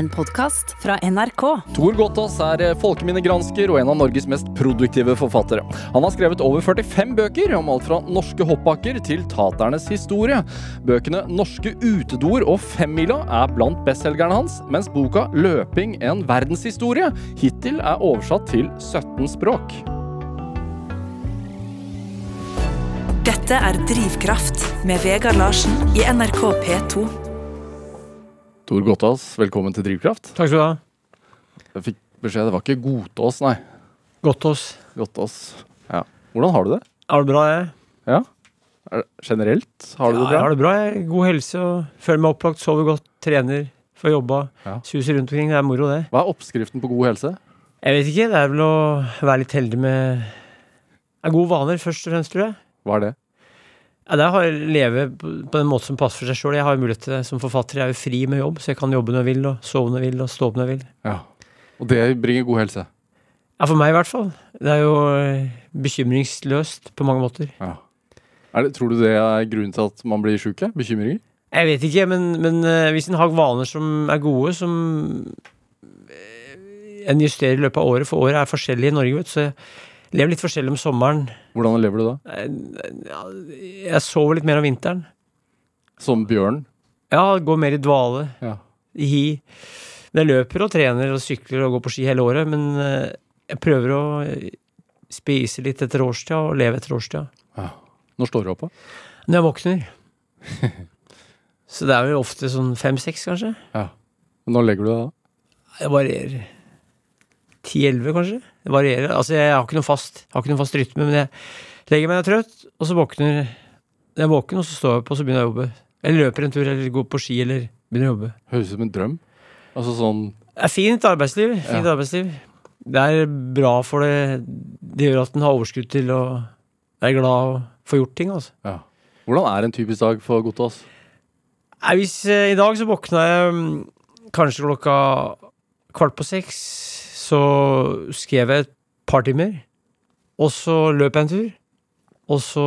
En podkast fra NRK. Tor Gottaas er eh, folkeminnegransker og en av Norges mest produktive forfattere. Han har skrevet over 45 bøker om alt fra norske hoppbakker til taternes historie. Bøkene 'Norske utedoer' og 'Femmila' er blant bestselgerne hans, mens boka 'Løping en verdenshistorie' hittil er oversatt til 17 språk. Dette er Drivkraft med Vegard Larsen i NRK P2. Tor Gottaas, velkommen til Drivkraft. Takk skal du ha. Jeg fikk beskjed, det var ikke Godtås, nei. Gottås. Gottaas. Ja. Hvordan har du det? Er det bra, jeg? Ja? Det generelt? Har du det Ja, bra? har det bra. jeg. God helse og føler meg opplagt, sover godt, trener, får jobba. Ja. Suser rundt omkring. Det er moro, det. Hva er oppskriften på god helse? Jeg vet ikke. Det er vel å være litt heldig med gode vaner, først og fremst, tror jeg. Hva er det? Ja, det er å leve på den måten som passer for seg sjøl. Jeg har mulighet til det som forfatter. Jeg er jo fri med jobb, så jeg kan jobbe når jeg vil, og sove når jeg vil, og stå opp når jeg vil. Ja. Og det bringer god helse. Ja, for meg i hvert fall. Det er jo eh, bekymringsløst på mange måter. Ja. Det, tror du det er grunnen til at man blir sjuk? Bekymringer? Jeg vet ikke, men, men eh, hvis en har vaner som er gode, som eh, en justerer i løpet av året, for året er forskjellig i Norge, vet så jeg lever litt forskjellig om sommeren. Hvordan lever du da? Eh, Jeg sover litt mer om vinteren. Som bjørn? Ja, går mer i dvale, Ja. i hi. Men jeg løper og trener og sykler og går på ski hele året, men eh, jeg prøver å eh, spise litt etter årstida og leve etter årstida. ja. Når står du opp, da? Når jeg våkner. Så det er vel ofte sånn fem-seks, kanskje. Ja. Når legger du deg da? Det varierer. 10-11, kanskje? Det varierer. Altså, jeg har ikke noe fast, har ikke noe fast rytme, men jeg legger meg når jeg er trøtt, og så våkner jeg er våken, og så står jeg opp, og så begynner jeg å jobbe. Eller løper en tur, eller går på ski, eller begynner å jobbe. Høres ut som en drøm. Altså sånn Det er fint arbeidsliv. Fint Ja. arbeidsliv. Det er bra for det. Det gjør at en har overskudd til å være glad og få gjort ting, altså. Ja. Hvordan er en typisk dag for Gottaas? Nei, hvis, eh, I dag så våkna jeg mm, kanskje klokka kvart på seks. Så skrev jeg et par timer. Og så løp jeg en tur. Og så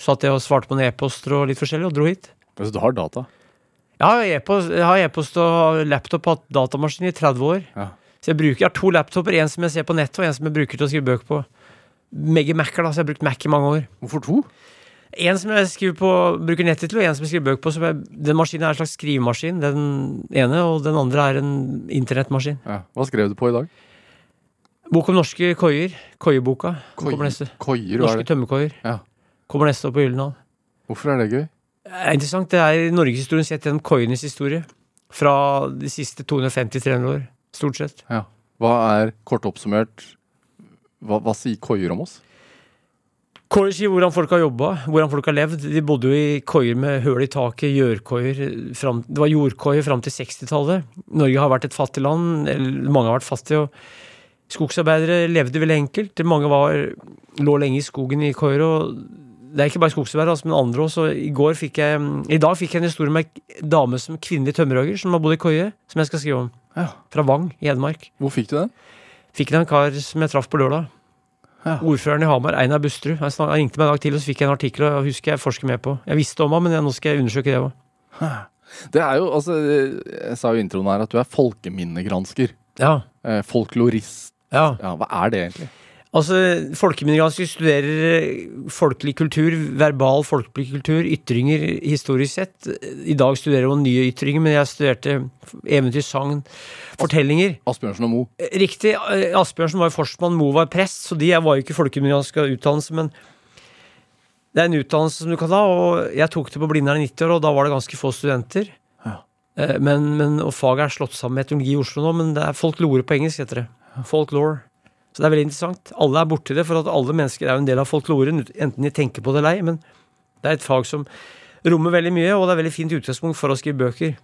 satt jeg og svarte på noen e-poster og litt forskjellig, og dro hit. Altså, du har data. Jeg har e-post, jeg har e-post og laptop og datamaskin i 30 år. Ja. Så jeg bruker, jeg har to laptoper, en som jeg ser på nettet, og en som jeg bruker til å skrive bøker på. Begge Mac-er, da, så jeg har brukt Mac i mange år. Hvorfor to? En som jeg skriver på, bruker nettet til, og en som jeg skriver bøker på. Jeg, den maskinen er en slags skrivemaskin, den ene, og den andre er en internettmaskin. Ja. Hva skrev du på i dag? Bok om norske koier. Koieboka. Koi- Kommer neste. Koier? Er Norske tømmerkoier. Ja. Kommer neste år på Gyldendal. Hvorfor er det gøy? Det er interessant. Det er norgeshistorien sett gjennom koienes historie. Fra de siste 250-300 år, stort sett. Ja. Hva er, kort oppsummert, hva, hva sier koier om oss? Koier sier hvordan folk har jobba, hvordan folk har levd. De bodde jo i koier med høl i taket, jordkoier fram- Det var jordkoier fram til 60-tallet. Norge har vært et fattig land. Mange har vært fattige. og Skogsarbeidere levde veldig enkelt. Mange var, lå lenge i skogen i koier. og Det er ikke bare skogsarbeidere, altså, men andre også. I, går fikk jeg, I dag fikk jeg en historie med en dame som kvinnelig tømmerhogger som har bodd i koie, som jeg skal skrive om. Ja. Fra Vang i Hedmark. Hvor fikk du den? Fikk den av en kar som jeg traff på lørdag. Ja. Ordføreren i Hamar, Einar Busterud. Han ringte meg en dag til, og så fikk jeg en artikkel og jeg husker jeg forsker med på. Jeg visste om ham, men jeg, nå skal jeg undersøke det òg. Det er jo, altså, Jeg sa jo i introen her at du er folkeminnegransker. Ja. Eh, folklorist. ja. Ja, hva er det egentlig? Altså, Folkeminnegransker studerer eh, folkelig kultur, verbal folkelig kultur, ytringer historisk sett. I dag studerer man nye ytringer, men jeg studerte eventyr, sagn, fortellinger. Asbjørnsen og Mo. Riktig. eh, Asbjørnsen var forstmann, Mo var prest, så de var jo ikke folkeminnegransk utdannelse, men det er en utdannelse som du kan ha, og jeg tok det på Blindern i 90 år, og da var det ganske få studenter. Ja. Eh, Men, men, og faget er slått sammen med etnologi i Oslo nå, men det er folklore på engelsk, heter det. Folklore. Så det er veldig interessant. Alle er borti det, for at alle mennesker er jo en del av folkloren, enten de tenker på det eller ei, men det er et fag som rommer veldig mye, og det er veldig fint utgangspunkt for å skrive bøker.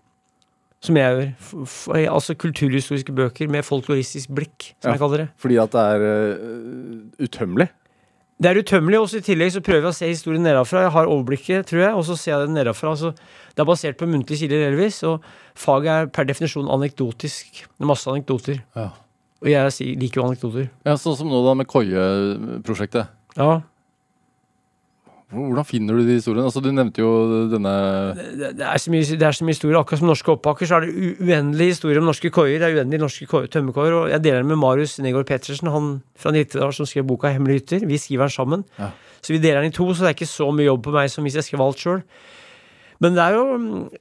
Som jeg gjør. F f altså kulturhistoriske bøker med folkloristisk blikk, som Ja. jeg kaller det. Fordi at det er uh, utømmelig. Det er utømmelig, og i tillegg så prøver jeg å se historien nedenfra. Jeg har overblikket, tror jeg, og så ser jeg den nedenfra. Altså, det er basert på muntlige kilder, delvis, og faget er per definisjon anekdotisk. Det er masse anekdoter. Ja. Og jeg liker jo anekdoter. ja, Sånn som nå da med koieprosjektet. Ja. Hvordan finner du de historiene? Altså, Du nevnte jo denne det, det, er så mye, det er så mye historier. Akkurat som norske opphakker, så er det uendelige historier om norske koier. Det er uendelige norske ko- tømmerkoier. Og jeg deler den med Marius Negård Pettersen, han fra Nittedal som skrev boka 'Hemmelige hytter'. Vi skriver den sammen. Ja. Så vi deler den i to, så det er ikke så mye jobb på meg som hvis jeg skrev alt sjøl. Men det er jo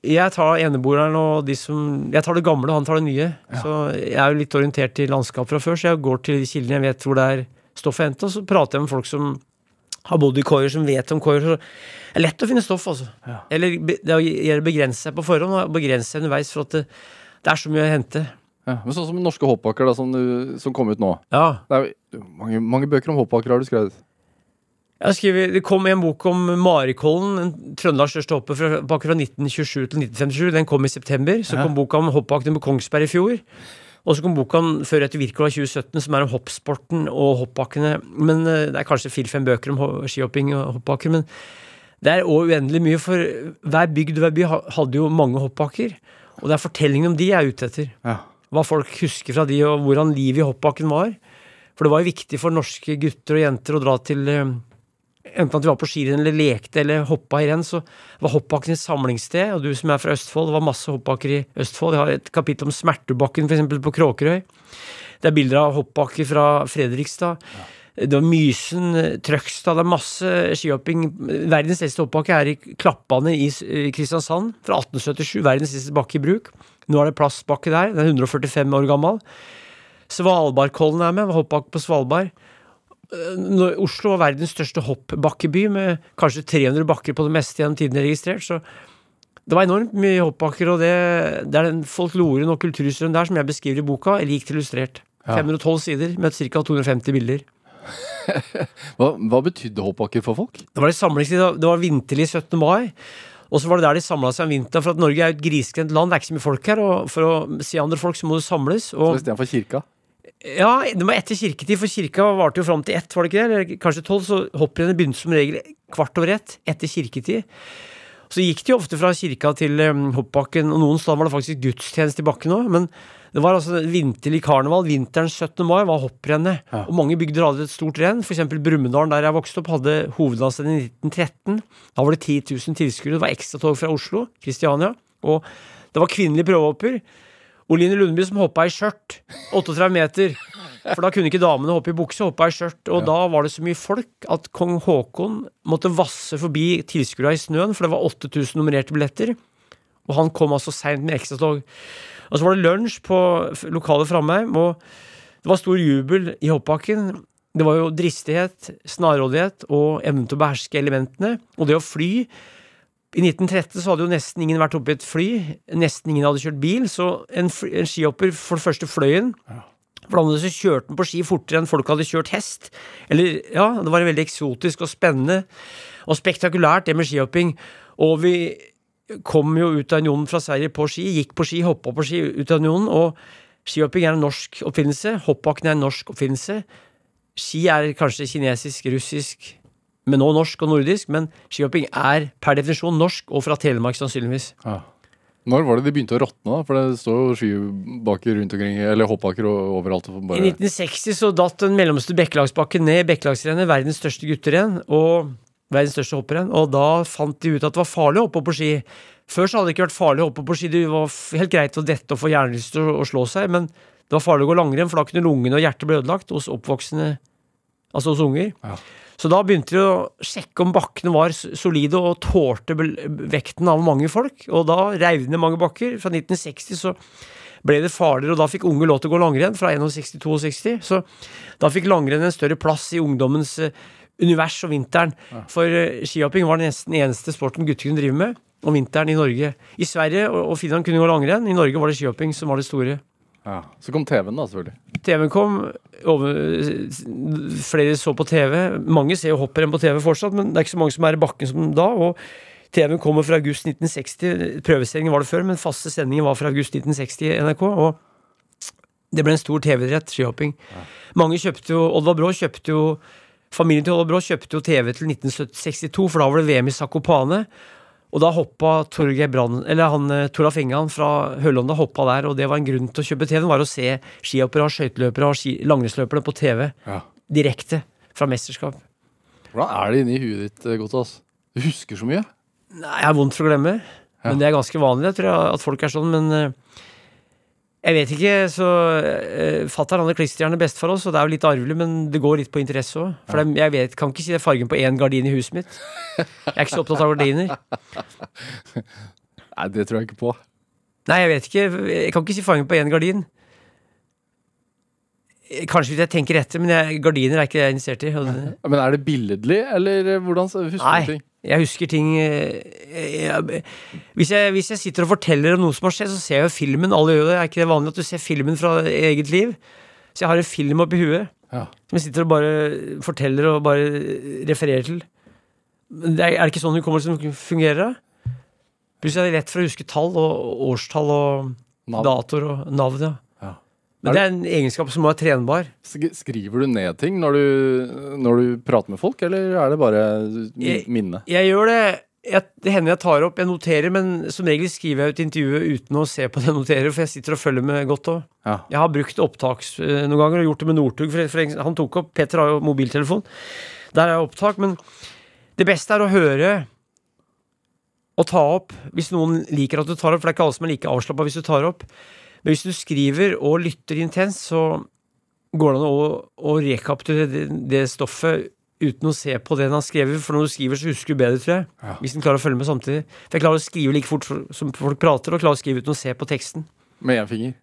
Jeg tar eneboeren og de som Jeg tar det gamle, han tar det nye. Så jeg er jo litt orientert i landskap fra før, så jeg går til de kildene jeg vet hvor det er stoff å hente, og så prater jeg med folk som har bodd i koier, som vet om koier. Så det er lett å finne stoff, altså. Eller det gjelder å begrense seg på forhånd og begrense seg underveis, for at det, det er så mye å hente. ja, men Sånn som norske hoppbakker da, som, du- som kom ut nå. Ja. Det er jo mange, mange bøker om hoppbakker har du skrevet. Jeg har skrevet, det kom en bok om Marikollen, en Trøndelags største hopper fra, bakker fra 1927 til 1957. Den kom i september. Så Ja. kom boka om hoppbakken på Kongsberg i fjor. Og så kom boka om Før etter Wirkola 2017, som er om hoppsporten og hoppbakkene. Men eh, Det er kanskje fire-fem bøker om ho- skihopping og hoppbakker. Men det er òg uendelig mye, for hver bygd og hver by hadde jo mange hoppbakker. Og det er fortellingen om de jeg er ute etter. Ja. Hva folk husker fra de, og hvordan livet i hoppbakken var. For det var jo viktig for norske gutter og jenter å dra til eh, Enten at vi var på skirenn eller lekte eller hoppa i renn, så var hoppbakken et samlingssted. Og du som er fra Østfold, det var masse hoppbakker i Østfold. Jeg har et kapittel om Smertebakken, f.eks. på Kråkerøy. Det er bilder av hoppbakker fra Fredrikstad. Det var Mysen, Trøgstad Det er masse skihopping. Verdens eldste hoppbakke er i Klappane i i Kristiansand fra 1877. Verdens eldste bakke i bruk. Nå er det plastbakke der. Den er 145 år gammel. Svalbardkollen er med, hoppbakke på Svalbard. Når Oslo var verdens største hoppbakkeby, med kanskje 300 bakker på det meste gjennom tiden registrert. Så det var enormt mye hoppbakker, og det, det er den folkloren og kulturhistorien der som jeg beskriver i boka, rikt illustrert. Ja. 512 sider med ca. 250 bilder. Hva, hva betydde hoppbakker for folk? Det var det det var vinterlig 17. mai. Og så var det der de samla seg om vinteren, for at Norge er jo et grisgrendt land, det er ikke så mye folk her, og for å se andre folk så må du samles. Så Og Istedenfor kirka? Ja, det var etter kirketid, for kirka varte jo fram til ett, var det ikke det? Eller kanskje tolv, så hopprennet begynte som regel kvart over ett etter kirketid. Så gikk de ofte fra kirka til um, hoppbakken, og noen steder var det faktisk gudstjeneste i bakken òg, men det var altså vinterlig karneval. Vinteren 17. mai var hopprennet. Ja. Og mange bygder hadde et stort renn. Eksempel Brumunddal, der jeg vokste opp, hadde hovedlandsrenn i 1913. Da var det 10 000 tilskuere. Det var ekstratog fra Oslo, Kristiania. Og det var kvinnelige prøvehopper. Oline Lundby som hoppa i skjørt. 38 meter. For da kunne ikke damene hoppe i bukse, hoppa i skjørt. Og da var det så mye folk at kong Haakon måtte vasse forbi tilskuerne i snøen, for det var 8000 nummererte billetter. Og han kom altså seint med ekstratog. Og så var det lunsj på lokalet Framheim, og det var stor jubel i hoppbakken. Det var jo dristighet, snarrådighet og evnen til å beherske elementene. Og det å fly I 1913 så hadde jo nesten ingen vært oppe i et fly. Nesten ingen hadde kjørt bil. Så en, en skihopper for det første fløy den. For det andre så kjørte den på ski fortere enn folk hadde kjørt hest. Eller, ja, det var veldig eksotisk og spennende og spektakulært, det med skihopping. Og vi kom jo ut av unionen fra Sverige på ski, gikk på ski, hoppa på ski ut av unionen. Og skihopping er en norsk oppfinnelse. Hoppbakken er en norsk oppfinnelse. Ski er kanskje kinesisk, russisk, men nå norsk og nordisk. Men skihopping er per definisjon norsk, og fra Telemark sannsynligvis. Ja. Når var det de begynte å råtne? da? For det står jo skibakker rundt omkring, eller hoppbakker overalt. og I 1960 så datt den mellomste Bekkelagsbakken ned i Bekkelagsrennet, verdens største gutterenn, og verdens største hopprenn, og da fant de ut at det var farlig å hoppe på ski. Før så hadde det ikke vært farlig å hoppe på ski, det var helt greit å dette og få hjernerystelse og, og slå seg, men det var farlig å gå langrenn, for da kunne lungene og hjertet bli ødelagt hos oppvoksende, altså hos unger. Ja. Så da begynte de å sjekke om bakkene var solide og tålte vekten av mange folk, og da reiv de ned mange bakker. Fra 1960 så ble det farligere, og da fikk unge lov til å gå langrenn fra 61-62. Så da fikk langrenn en større plass i ungdommens eh, univers om vinteren. For eh, skihopping var nesten den eneste sporten gutter kunne drive med om vinteren i Norge. I Sverige og og Finland kunne gå langrenn, i Norge var det skihopping som var det store. Ja. Så kom TV-en, da, selvfølgelig. TV-en kom, over, flere så på TV. Mange ser jo hopprenn på TV fortsatt, men det er ikke så mange som er i bakken som da. og TV-en kommer fra august 1960. Prøvesendingen var det før, men faste sendingen var fra august 1960 i NRK. og det ble en stor TV-idrett, skihopping. Mange kjøpte jo Oddvar Brå kjøpte jo Familien til Oddvar Brå kjøpte jo TV til 1962, for da var det VM i Zakopane. Og da hoppa Torgeir Brann, eller han eh, Toralf Engan fra Hølonda hoppa der, og det var en grunn til å kjøpe TV-en, var å se skihoppere skøyteløpere og ski- langrennsløperne på TV Ja. direkte fra mesterskap. Hvordan er det inni huet ditt, eh, Gotas? Du husker så mye. Nei, jeg har vondt for å glemme. Ja. Men det er ganske vanlig, jeg tror jeg, at folk er sånn. Men eh, jeg vet ikke, så uh, Fatter'n hadde klisterhjerne best for oss, og det er jo litt arvelig, men det går litt på interesse òg. For det, jeg vet, kan ikke si det er fargen på én gardin i huset mitt. Jeg er ikke så opptatt av gardiner. Nei, det tror jeg ikke på. Nei, jeg vet ikke. Jeg kan ikke si fargen på én gardin. Kanskje hvis jeg tenker etter, men jeg, gardiner er ikke det jeg er interessert i. Men er det billedlig, eller eh, hvordan husker du ting? Jeg husker ting eh, jeg, hvis, jeg, hvis jeg sitter og forteller om noe som har skjedd, så ser jeg jo filmen. Alle gjør det. Er ikke det vanlig at du ser filmen fra eget liv? Så jeg har en film oppi huet Ja. som jeg sitter og bare forteller og bare refererer til. Det er, er det ikke sånn hukommelsen fungerer? da? Plutselig er det lett for å huske tall og årstall og Navn. datoer og navn. Ja. Men det er en egenskap som være trenbar. Skriver du ned ting når du, når du prater med folk, eller er det bare minne? Jeg-? Jeg gjør det. Jeg, det hender jeg tar opp, jeg noterer, men som regel skriver jeg ut intervjuet uten å se på det jeg noterer, for jeg sitter og følger med godt òg. Ja. Jeg har brukt opptaks eh, noen ganger og gjort det med Northug. For, for han tok opp Peter har jo mobiltelefon. Der er opptak. Men det beste er å høre og ta opp hvis noen liker at du tar opp. For det er ikke alle som er like avslappa hvis du tar opp. Men hvis du skriver og lytter intenst, så går det an å, å rekapitulere det, det stoffet uten å se på det han har skrevet. For når du skriver, så husker du bedre, tror jeg. Ja. Hvis en klarer å følge med samtidig. For jeg klarer å skrive like fort som folk prater, og klarer å skrive uten å se på teksten. Med én finger?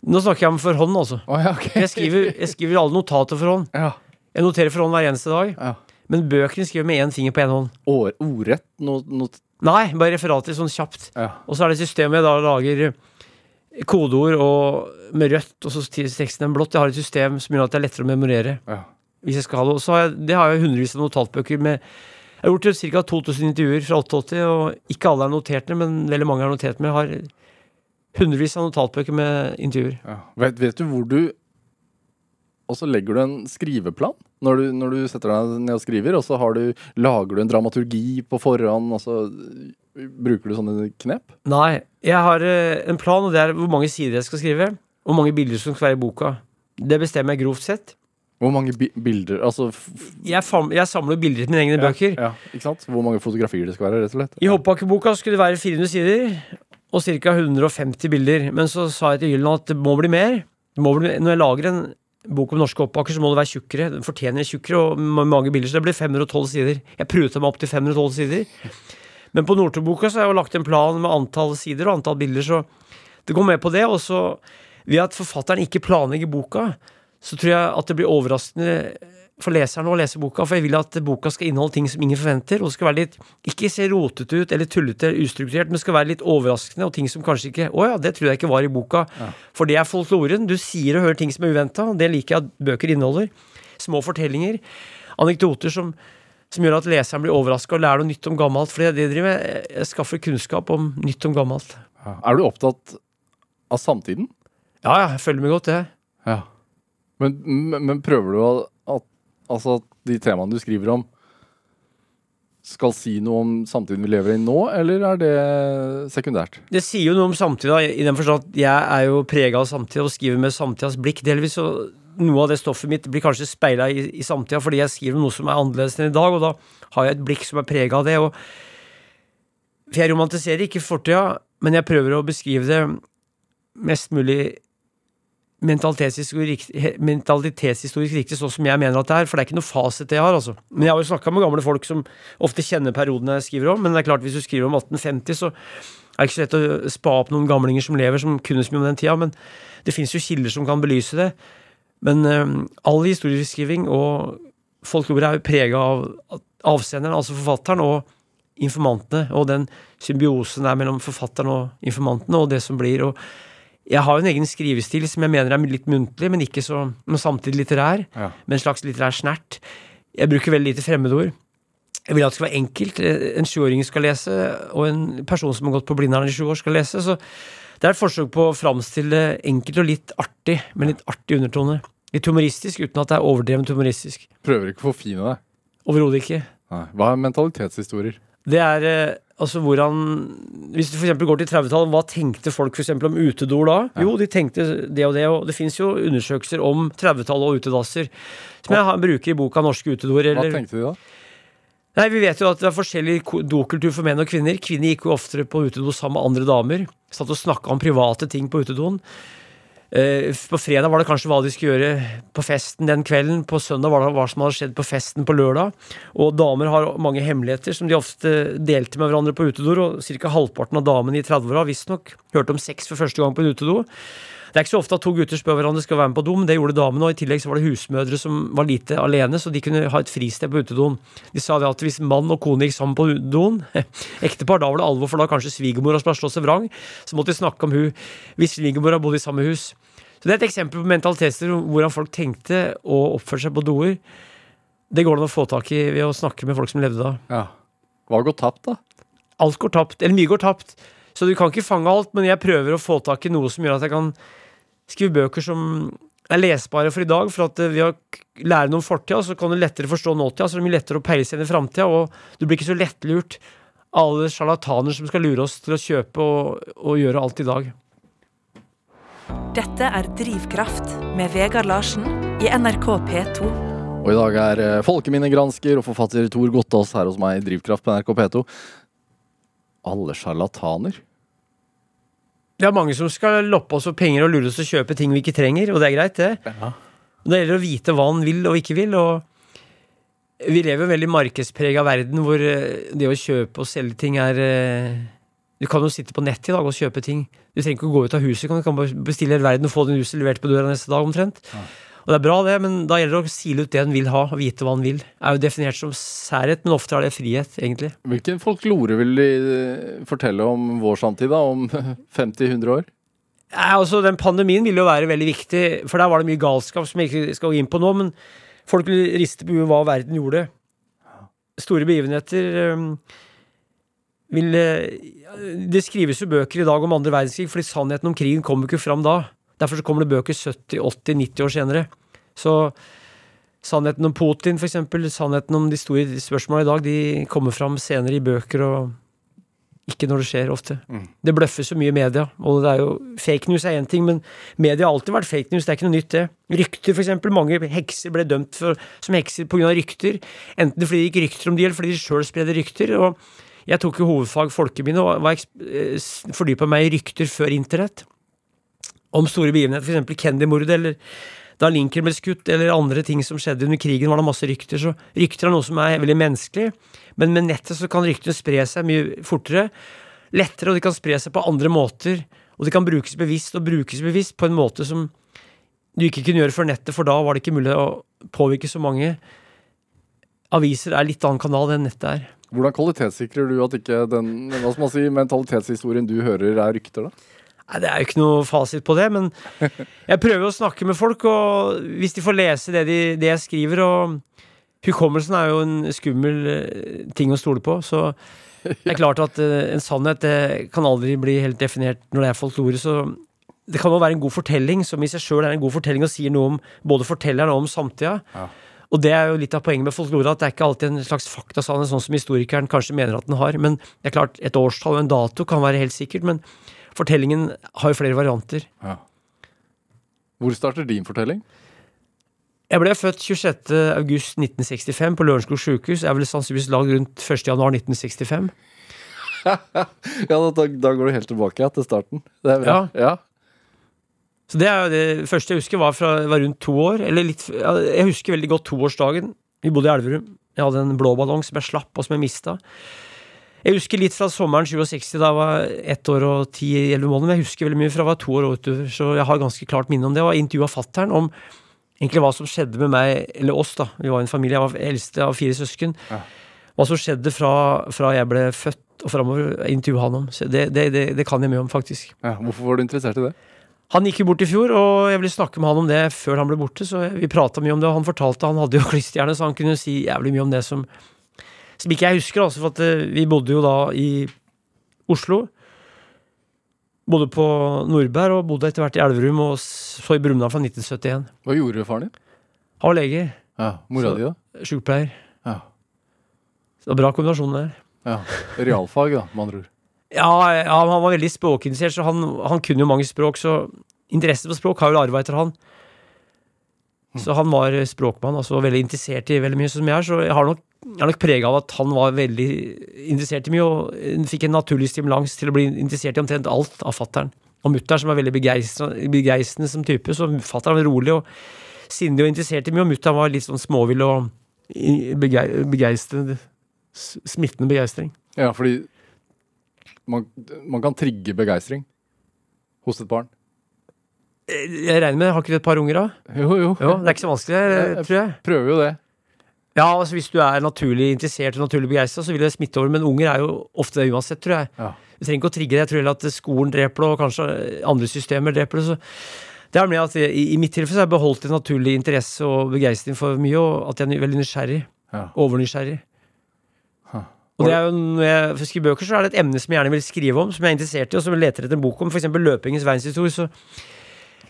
Nå snakker jeg om for hånd, altså. Oh, ja, okay. Jeg skriver, jeg skriver alle notater for hånd. Ja. Jeg noterer for hånd hver eneste dag. ja. Men bøkene skriver med én finger på én hånd. År, ordrett? No, not... Nei, bare referater sånn kjapt. ja. Og så er det systemet jeg da lager kodeord og med rødt, og så teksten en blått. Jeg har et system som gjør at det er lettere å memorere. ja. Hvis jeg skal ha det. Og så har jeg, det har jeg hundrevis av notatbøker med Jeg har gjort ca. 2000 intervjuer fra 88, og ikke alle er notert ned, men veldig mange er notert med. Jeg har hundrevis av notatbøker med intervjuer. Ja. Vet, vet du hvor du Og så legger du en skriveplan når du, når du setter deg ned og skriver, og så har du, lager du en dramaturgi på forhånd, og så bruker du sånne knep? Nei, jeg har eh, en plan, og det er hvor mange sider jeg skal skrive. Hvor mange bilder som skal være i boka. Det bestemmer jeg grovt sett. Hvor mange bi bilder Altså Jeg, jeg samler bilder til mine egne bøker. Ja, ikke sant? Hvor mange fotografier det skal være, rett og slett? I hoppbakkeboka skulle det være 400 sider og ca. 150 bilder. Men så sa jeg til Gyllen at det må bli mer. Det må bli, når jeg lager en bok om norske hoppbakker, så må det være tjukkere. Den fortjener tjukkere og mange bilder. Så det blir 512 sider. Jeg pruta meg opp til 512 sider. Men på Northug-boka så har jeg jo lagt en plan med antall sider og antall bilder, så det går med på det. Og så ved at forfatteren ikke planlegger boka, så tror jeg at det blir overraskende for leseren å lese boka, for jeg vil at boka skal inneholde ting som ingen forventer, og skal være litt ikke se rotete ut eller tullete eller ustrukturert, men skal være litt overraskende og ting som kanskje ikke Å ja, det tror jeg ikke var i boka. For det er folkloren. Du sier og hører ting som er uventa, og det liker jeg at bøker inneholder. Små fortellinger. Anekdoter som, som gjør at leseren blir overraska og lærer noe nytt om gammelt. For det driver med. jeg skaffer kunnskap om nytt om gammelt. Ja. Er du opptatt av samtiden? Ja, ja, jeg følger med godt, det. Ja. Men, men, men prøver du at, at, altså de temaene du skriver om, skal si noe om samtiden vi lever i nå, eller er det sekundært? Det sier jo noe om samtida, i den forstand at jeg er jo prega av samtida og skriver med samtidas blikk. Delvis så noe av det stoffet mitt blir kanskje speila i, i samtida fordi jeg skriver om noe som er annerledes enn i dag, og da har jeg et blikk som er prega av det. Og jeg romantiserer ikke fortida, men jeg prøver å beskrive det mest mulig mentalitetshistorisk mentalitetshistorisk riktig, sånn som jeg mener at det er. For det er ikke noe fasit jeg har, altså. Men jeg har jo snakka med gamle folk som ofte kjenner periodene jeg skriver om. Men det er klart, hvis du skriver om 1850, så er det ikke så lett å spa opp noen gamlinger som lever, som kunne så mye om den tida. Men det fins jo kilder som kan belyse det. Men um, all historieskriving og folklore er jo prega av avsenderen, altså forfatteren, og informantene, og den symbiosen der mellom forfatteren og informantene, og det som blir. og jeg har jo en egen skrivestil som jeg mener er litt muntlig, men ikke så, men samtidig litterær. Ja. Med en slags litterær snert. Jeg bruker veldig lite fremmedord. Jeg vil at det skal være enkelt. En sjuåring skal lese, og en person som har gått på Blindern i sju år, skal lese. Så det er et forsøk på å framstille enkelt og litt artig, med litt artig undertone. Litt humoristisk, uten at det er overdrevent humoristisk. Prøver ikke å forfine deg. Overhodet ikke. Nei. Hva er mentalitetshistorier? Det er eh, altså hvordan Hvis du f.eks. går til 30-tallet, hva tenkte folk for om utedoer da? Jo, de tenkte det og det, og det fins jo undersøkelser om 30-tallet og utedasser. Som jeg bruker i boka 'Norske utedoer'. Hva tenkte de da? Nei, Vi vet jo at det er forskjellig dokultur for menn og kvinner. Kvinner gikk jo oftere på utedo sammen med andre damer. Satt og snakka om private ting på utedoen. Eh, På fredag var det kanskje hva de skulle gjøre på festen den kvelden. På søndag var det hva som hadde skjedd på festen på lørdag. Og damer har mange hemmeligheter som de ofte delte med hverandre på utedoer. Og ca. halvparten av damene i 30-åra visstnok hørte om sex for første gang på en utedo. Det er ikke så ofte at to gutter spør hverandre skal være med på do, men det gjorde damene. Og i tillegg så var det husmødre som var lite alene, så de kunne ha et fristed på utedoen. De sa det at hvis mann og kone gikk sammen på doen, ektepar, da var det alvor, for da kanskje svigermora skulle slå seg vrang. Så måtte de snakke om hun hvis svigermora bodde i samme hus. Så det er et eksempel på mentalitetsstyr, hvordan folk tenkte og oppførte seg på doer. Det går det an å få tak i ved å snakke med folk som levde da. Ja. Hva går tapt, da? Alt går tapt, eller mye går tapt. Så du kan ikke fange alt, men jeg prøver å få tak i noe som gjør at jeg kan skrive bøker som er lesbare for i dag. For at vi ved å k- lære noe om fortida, så kan du lettere forstå nåtida. Så det er mye lettere å peile seg inn i framtida, og du blir ikke så lettlurt av alle sjarlataner som skal lure oss til å kjøpe og, og gjøre alt i dag. Dette er Drivkraft med Vegard Larsen i NRK P2. Og i dag er eh, folkeminnegransker og forfatter Tor Gottaas her hos meg i Drivkraft på NRK P2. Alle sjarlataner. Det er mange som skal loppe oss for penger og lure oss til å kjøpe ting vi ikke trenger, og det er greit, det. Ja. Det gjelder å vite hva han vil og ikke vil. og Vi lever i en veldig markedsprega verden hvor eh, det å kjøpe og selge ting er eh, Du kan jo sitte på nett i dag og kjøpe ting. Du trenger ikke å gå ut av huset. Du kan bare bestille hele verden og få din huset levert på døra neste dag omtrent. Og det er bra, det, men da gjelder det å sile ut det en vil ha, og vite hva en vil. Det er jo definert som særhet, men ofte er det frihet, egentlig. Hvilken folklore vil de eh, fortelle om vår samtid, da? Om 50-100 år? Nei, altså Den pandemien ville jo være veldig viktig, for der var det mye galskap som jeg ikke skal gå inn på nå. Men folk vil riste på huet hva verden gjorde. Store begivenheter Um, vil øh, Det skrives jo bøker i dag om andre verdenskrig, fordi sannheten om krigen kommer ikke fram da. Derfor så kommer det bøker 70-80-90 år senere. Så sannheten om Putin, eksempel, sannheten om de store spørsmålene i dag, de kommer fram senere i bøker og ikke når det skjer, ofte. Det bløffes så mye i media, og det er jo Fake news er én ting, men media har alltid vært fake news, det er ikke noe nytt, det. Rykter, eksempel. Mange hekser ble dømt for, som hekser pga. rykter. Enten fordi det gikk rykter om de, eller fordi de sjøl spredde rykter. og jeg tok jo hovedfag folkeminne og eh, fordypa meg i rykter før internett. Om store begivenheter, f.eks. Kennedy-mordet, eller da Lincoln ble skutt, eller andre ting som skjedde under krigen, var det masse rykter. Så rykter er noe som er veldig menneskelig, men med nettet så kan ryktene spre seg mye fortere. Lettere, og de kan spre seg på andre måter. Og de kan brukes bevisst, og brukes bevisst på en måte som du ikke kunne gjøre før nettet, for da var det ikke mulig å påvirke så mange. Aviser er litt annen kanal enn nettet er. Hvordan kvalitetssikrer du at ikke den hva skal man si, mentalitetshistorien du hører, er rykter, da? Nei, Det er jo ikke noe fasit på det, men jeg prøver å snakke med folk, og hvis de får lese det, de, det jeg skriver og Hukommelsen er jo en skummel eh, ting å stole på, så det er klart at eh, en sannhet kan aldri bli helt definert når det er folklore, så det kan jo være en god fortelling, som i seg sjøl er en god fortelling og sier noe om både fortelleren og om samtida. Ja. Og det er jo litt av poenget med folklore, at det er ikke alltid en slags faktasannhet, sånn som historikeren kanskje mener at den har. Men det er klart, et årstall og en dato kan være helt sikkert, men fortellingen har jo flere varianter. Ja. Hvor starter din fortelling? Jeg ble født 26. august 1965 på Lørenskog sykehus. Jeg ble sannsynligvis lagd rundt 1. januar 1965. Ja, da, da, da går du helt tilbake ja, til starten. Det er bra. Ja. Så det er jo det første jeg husker, var fra var rundt to år. Eller litt, jeg husker veldig godt toårsdagen. Vi bodde i Elverum. Jeg hadde en blå ballong som jeg slapp, og som jeg mista. Jeg husker litt fra sommeren 67, da jeg var ett år og ti-elleve måneder. Men jeg husker veldig mye fra jeg var to år og utover, så jeg har ganske klart minne om det. Og jeg intervjua fattern om egentlig hva som skjedde med meg, eller oss, da. Vi var en familie, jeg var eldste av fire søsken. Ja. Hva som skjedde fra, fra jeg ble født og framover, intervjua han om. Så det, det, det, det kan jeg mye om, faktisk. Ja, hvorfor var du interessert i det? Han gikk jo bort i fjor, og jeg ville snakke med han om det før han ble borte, så vi prata mye om det, og han fortalte Han hadde jo klisterhjerne, så han kunne si jævlig mye om det som Som ikke jeg husker, altså, for at eh, vi bodde jo da i Oslo. Bodde på Nordberg, og bodde etter hvert i Elverum, og så i Brumunddal fra 1971. Hva gjorde faren din? Han var lege, Ja, Mora di, da? sykepleier. Ja. Så det var bra kombinasjon der. Ja. Realfag, da, med andre ord. Ja, ja, han var veldig språkinteressert, så han, han kunne jo mange språk. Så interessen for språk har jo arva etter han. Så han var språkmann, altså veldig interessert i veldig mye som jeg er. Så jeg har nok, er nok prega av at han var veldig interessert i mye, og eh, fikk en naturlig stimulans til å bli interessert i omtrent alt av fattern. Og mutter'n, som er veldig begeistrende som type, så fatter'n var rolig og sindig og interessert i mye, og mutter'n var litt sånn småvill og begeistrende. Smittende begeistring. Ja, fordi man, man kan trigge begeistring hos et barn. Jeg regner med, Har ikke du et par unger, da? Jo, jo. Jo, Det er ikke så vanskelig, Jeg- tror jeg. Prøver jo det. Ja, altså Hvis du er naturlig interessert og naturlig begeistra, så vil det smitte over. Men unger er jo ofte det uansett, tror jeg. Ja. Du trenger ikke å trigge det. Jeg tror heller at skolen dreper det, og kanskje andre systemer dreper det. så det er med at jeg, I mitt tilfelle så har jeg beholdt en naturlig interesse og begeistring for mye, og at jeg er veldig nysgjerrig. Ja. Overnysgjerrig. Huh. Og det er jo, Når jeg skriver bøker, så er det et emne som jeg gjerne vil skrive om, som jeg er interessert i, og som jeg leter etter en bok om. F.eks. løpingens verdenshistorie. Så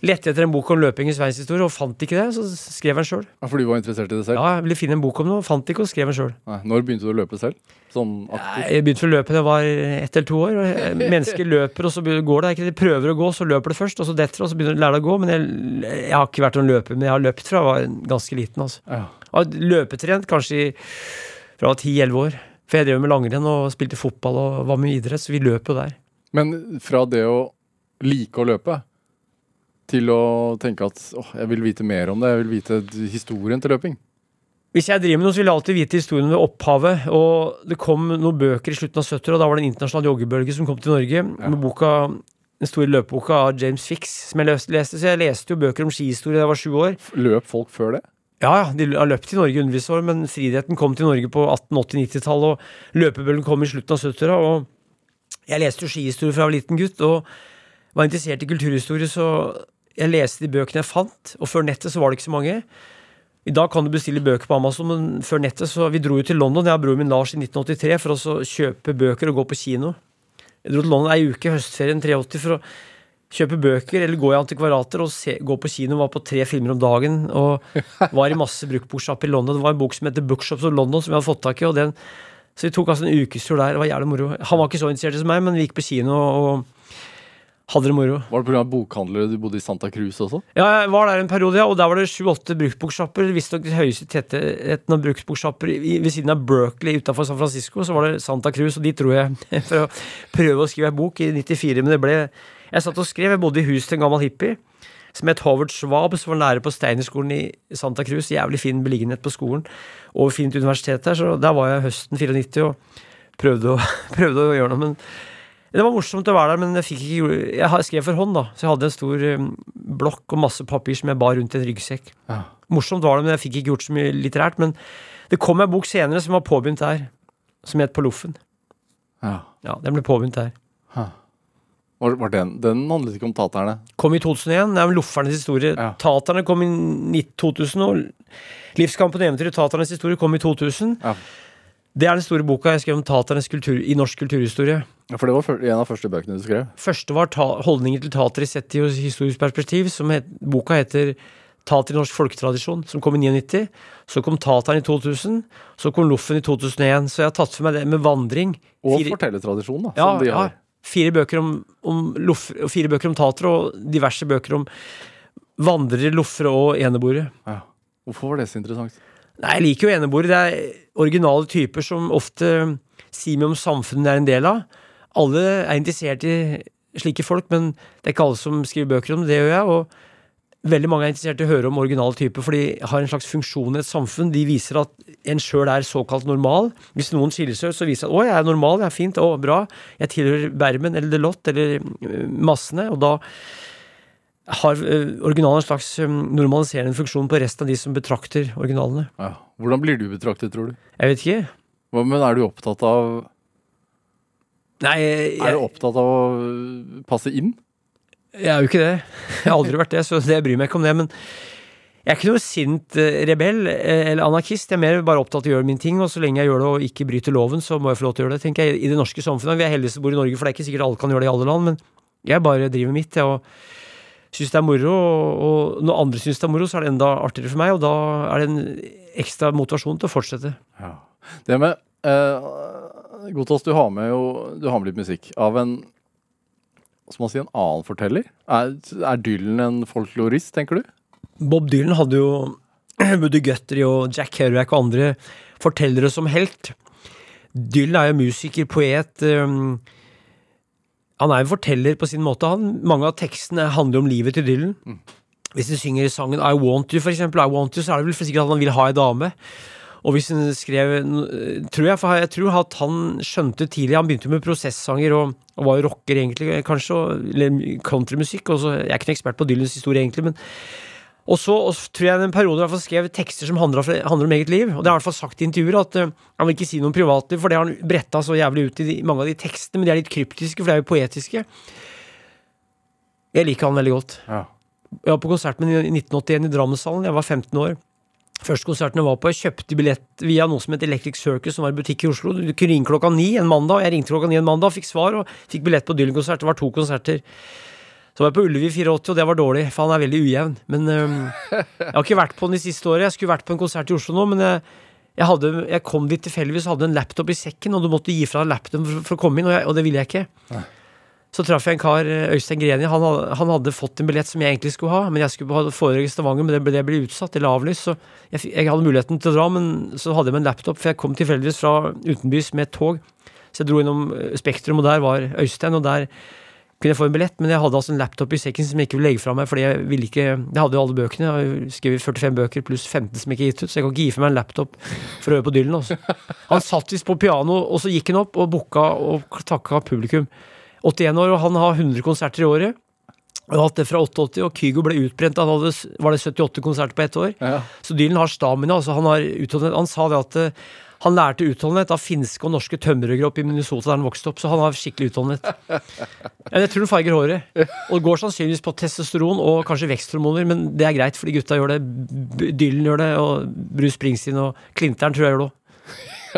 lette etter en bok om løpingens verdenshistorie, og fant ikke det. Så skrev den sjøl. Ja, fordi du var interessert i det selv? Ja, jeg ville finne en bok om noe, fant ikke, og skrev den sjøl. Når begynte du å løpe selv? Sånn aktivt? Jeg begynte å løpe da jeg var ett eller to år. Mennesker løper, og så går det. De prøver å gå, så løper det først, og så detter det, og så begynner de å lære det å gå. Men jeg, jeg har ikke vært noen løper, men jeg har løpt fra jeg var ganske liten. altså. Ja. Jeg har løpetrent kanskje i, fra jeg var 10-11 år. For jeg drev med langrenn og spilte fotball og var med i idrett, så vi løp jo der. Men fra det å like å løpe til å tenke at åh, jeg vil vite mer om det, jeg vil vite historien til løping. Hvis jeg driver med noe, så vil jeg alltid vite historien ved opphavet. Og det kom noen bøker i slutten av 70-åra, og da var det en internasjonal joggebølge som kom til Norge. Med boka, den store løpeboka av James Fix, som jeg leste. Så jeg leste jo bøker om skihistorie da jeg var sju år. Løp folk før det? Ja, ja, de har løpt i Norge undervis år, men friidretten kom til Norge på 1880-90-tallet, og løpebølgen kom i slutten av 70-åra. Og jeg leste jo skihistorie fra jeg var liten gutt, og var interessert i kulturhistorie, så jeg leste de bøkene jeg fant, og før nettet så var det ikke så mange. I dag kan du bestille bøker på Amazon, men før nettet så Vi dro jo til London, jeg og broren min Lars, i 1983 for å kjøpe bøker og gå på kino. Jeg dro til London ei uke i høstferien 83 for å kjøpe bøker eller gå i antikvarater og se, gå på kino. Var på tre filmer om dagen og var i masse bruktboksjapper i London. Det var en bok som heter Bookshops of London, som jeg hadde fått tak i. den så vi tok altså en ukestur der. Det var jævlig moro. Han var ikke så interessert som meg, men vi gikk på kino og hadde det moro. Var det pga. bokhandlere du bodde i Santa Cruz også? Ja, jeg var der en periode, ja, og der var det sju-åtte bruktboksjapper. Visstnok høyeste tettheten av bruktboksjapper ved siden av Berkeley utafor San Francisco. Så var det Santa Cruz, og de tror jeg for å prøve å skrive ei bok i 94. Men det ble Jeg satt og skrev, jeg bodde i hus til en gammel hippie som het Howard Schwab, som var lærer på Steinerskolen i Santa Cruz. Jævlig fin beliggenhet på skolen, og fint universitet der. Så der var jeg høsten 94 og prøvde å, prøvde å gjøre noe. Men det var morsomt å være der, men jeg fikk ikke Jeg skrev for hånd, da. Så jeg hadde en stor eh, blokk og masse papir som jeg bar rundt i en ryggsekk. Ja. Morsomt var det, men jeg fikk ikke gjort så mye litterært. Men det kom en bok senere som var påbegynt der, som het På loffen. Ja. Ja, Den ble påbegynt der. Var, var den, den handlet ikke om taterne? Kom i 2001. Det er Loffernes historie. Ja. Taterne kom i 2000, og Livskampen og eventyret Taternes historie kom i 2000. Ja. Det er den store boka jeg skrev om taternes kultur i norsk kulturhistorie. Ja, For det var en av første bøkene du skrev? Første var ta holdninger til tatere sett i historisk perspektiv. Som het, boka heter Tater i norsk folketradisjon, som kom i 99. Så kom Tateren i 2000. Så kom Loffen i 2001. Så jeg har tatt for meg det med vandring. Og Fire- fortellertradisjon, da. ja, som de ja. Fire bøker om, om loff, fire bøker om tatere, og diverse bøker om vandrere, loffere og eneboere. Ja. Hvorfor var det så interessant? Nei, jeg liker jo eneboere. Det er originale typer som ofte sier mye om samfunnet de er en del av. Alle er interessert i slike folk, men det er ikke alle som skriver bøker om det. Det gjør jeg. og Veldig mange er interessert i å høre om originale typer, for de har en slags funksjon i et samfunn. De viser at en sjøl er såkalt normal. Hvis noen skiller seg ut, så viser de at 'å, jeg er normal, jeg er fint, å, bra'. Jeg tilhører Bermen eller Delott eller øh, massene. Og da har øh, originalen en slags øh, normaliserende funksjon på resten av de som betrakter originalene. Ja. Hvordan blir du betraktet, tror du? Jeg vet ikke. Hva, men er du opptatt av Nei, jeg, Er du opptatt av å øh, passe inn? jeg er jo ikke det. Jeg har aldri vært det, så det bryr meg ikke om det. Men jeg er ikke noe sint eh, rebell eh, eller anarkist. Jeg er mer bare opptatt av å gjøre min ting, og så lenge jeg gjør det og ikke bryter loven, så må jeg få lov til å gjøre det. tenker jeg, I det norske samfunnet. Vi er heldige som bor i Norge, for det er ikke sikkert alle kan gjøre det i alle land, men jeg bare driver mitt. Jeg, og syns det er moro, og, når andre syns det er moro, så er det enda artigere for meg, og da er det en ekstra motivasjon til å fortsette. Ja. Det med eh, Godtas, du har med jo Du har med litt musikk av en skal man si, en annen forteller? Er, er Dylan en folklorist, tenker du? Bob Dylan hadde jo Buddy Guthrie og Jack Kerouac og andre fortellere som helt. Dylan er jo musiker, poet. Um, han er en forteller på sin måte. Han, mange av tekstene handler om livet til Dylan. Hvis han synger sangen I Want You, for eksempel, I Want You, så er det vel for sikkert at han vil ha ei dame. Og hvis han skrev tror jeg, for jeg tror at han skjønte tidlig Han begynte med prosessanger og, og var jo rocker, egentlig, kanskje, eller countrymusikk. Jeg er ikke noen ekspert på Dylans historie, egentlig, men og så og tror jeg en periode i skrev tekster som handler, handler om eget liv. Og det har han i hvert fall sagt i intervjuer, at eh, han vil ikke si noe om privatliv, for det har han bretta så jævlig ut i de, mange av de tekstene, men de er litt kryptiske, for de er jo poetiske. Jeg liker han veldig godt. Ja. Jeg var på konsert med ham i 1981 i Drammenshallen. Jeg var 15 år. Første konserten jeg var på, jeg kjøpte billett via noe som het Electric Circus, som var i butikk i Oslo. Du kunne ringe klokka ni en mandag, og jeg ringte klokka ni en mandag, fikk svar, og fikk billett på Dylan-konsert. Det var to konserter. Så var jeg på Ullevi 84, og det var dårlig, for han er veldig ujevn. Men um, jeg har ikke vært på den de siste året. Jeg skulle vært på en konsert i Oslo nå, men jeg, jeg, hadde, jeg kom dit tilfeldigvis og hadde en laptop i sekken, og du måtte gi fra deg laptop for, for å komme inn, og, jeg, og det ville jeg ikke. Så traff jeg en kar, eh, Øystein Greni. Han, han hadde fått en billett som jeg egentlig skulle ha, men jeg skulle ha foredrag i Stavanger, men det ble, det ble utsatt eller avlyst. Så jeg, jeg hadde muligheten til å dra, men så hadde jeg med en laptop, for jeg kom tilfeldigvis fra utenbys med et tog. Så jeg dro innom eh, Spektrum, og der var Øystein, og der kunne jeg få en billett, men jeg hadde altså en laptop i sekken som jeg ikke ville legge fra meg, fordi jeg ville ikke Jeg hadde jo alle bøkene, jeg har skrevet 45 bøker pluss 15 som ikke er gitt ut, så jeg kan ikke gi fra meg en laptop for å høre på Dylan. Også. Han satt visst på piano, og så gikk han opp og booka og takka publikum. 81 år, og han har 100 konserter i året. Og har hatt det fra 88, og Kygo ble utbrent. Han hadde, var det 78 konserter på ett år? Ja. Så Dylan har stamina. Altså han, har utholdt, han sa det at eh, han lærte utholdenhet av finske og norske tømmerhuggere oppe i Minnesota der han vokste opp, så han har skikkelig utholdenhet. Jeg tror han farger håret. Og går sannsynligvis på testosteron og kanskje veksthormoner, men det er greit, fordi gutta gjør det. Dylan gjør det, og Bruce Springsteen og Klinteren tror jeg gjør det òg.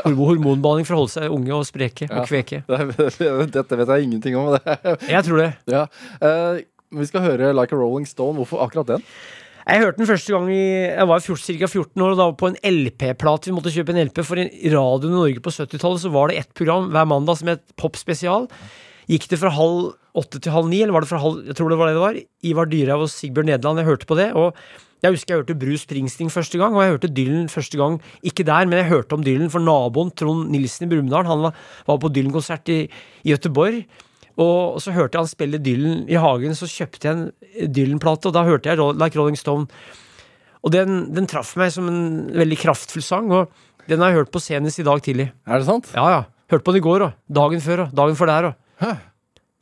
Hormonbehandling for å holde seg unge og spreke og kveke. Dette vet jeg ingenting om. Det. Jeg tror det. Ja. Uh, vi skal høre Like a Rolling Stone. Hvorfor akkurat den? Jeg hørte den første gang i Jeg var ca. 14 år, og da var på en LP-plate. Vi måtte kjøpe en LP, for i radioen i Norge på 70-tallet så var det ett program hver mandag som het Pop Spesial. Gikk det fra halv åtte til halv ni, eller var det fra halv Jeg tror det var det det var. Ivar Dyrhaug og Sigbjørn Nederland. Jeg hørte på det. og jeg husker jeg hørte Bruce Springsteen første gang, og jeg hørte Dylan første gang. Ikke der, men jeg hørte om Dylan, for naboen Trond Nilsen i Brumunddal han var, var på Dylan-konsert i, i Göteborg. Og så hørte jeg han spille Dylan i hagen, så kjøpte jeg en Dylan-plate, og da hørte jeg Like Rolling Stone. Og den, den traff meg som en veldig kraftfull sang, og den har jeg hørt på senest i dag tidlig. Er det sant? Ja, ja. Hørte på den i går, og dagen før, og dagen før der, og.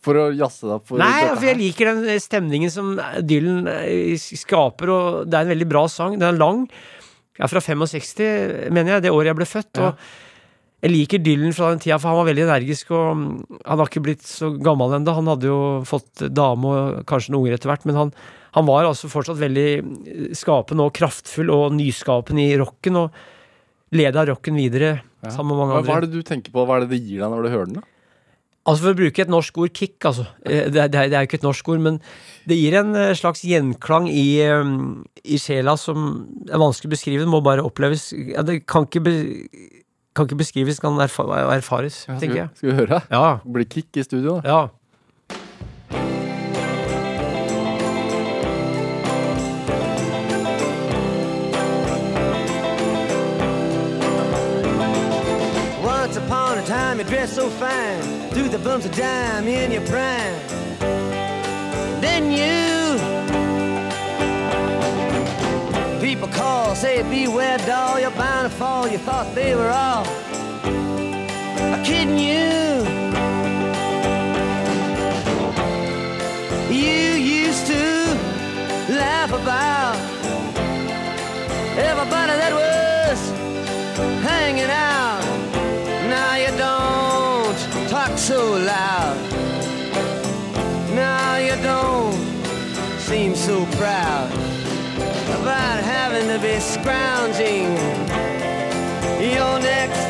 For å jazze deg opp Nei, for jeg liker den stemningen som Dylan eh, skaper, og det er en veldig bra sang. Den er lang. Jeg er fra 65, mener jeg, det året jeg ble født. Ja. Og jeg liker Dylan fra den tida, for han var veldig energisk, og mm, han har ikke blitt så gammel ennå. Han hadde jo fått dame og kanskje noen unger etter hvert, men han, han var altså fortsatt veldig eh, skapende og kraftfull og nyskapende i rocken, og leda rocken videre Ja. sammen med mange andre. hva er det du tenker på? Hva er det det gir deg når du hører den? da? Altså For å bruke et norsk ord, kick, altså. Eh, Det, er- det, er- jo ikke et norsk ord, men det gir en eh, slags gjenklang i, eh, i sjela som er vanskelig å beskrive. Det må bare oppleves. Ja, det kan ikke, be, kan ikke beskrives, kan erfa, erfares, Ja, tenker jeg. skal vi høre? Ja, Blir kick i studio, da. ja. Once upon a time you dressed so fine, Through the bumps of dime in your prime. Then you people call, say beware doll, you're bound to fall. You thought they were all kidding you. You used to laugh about everybody that was hanging out. Now you don't talk so loud. Now you don't seem so proud about having to be scrounging. Your next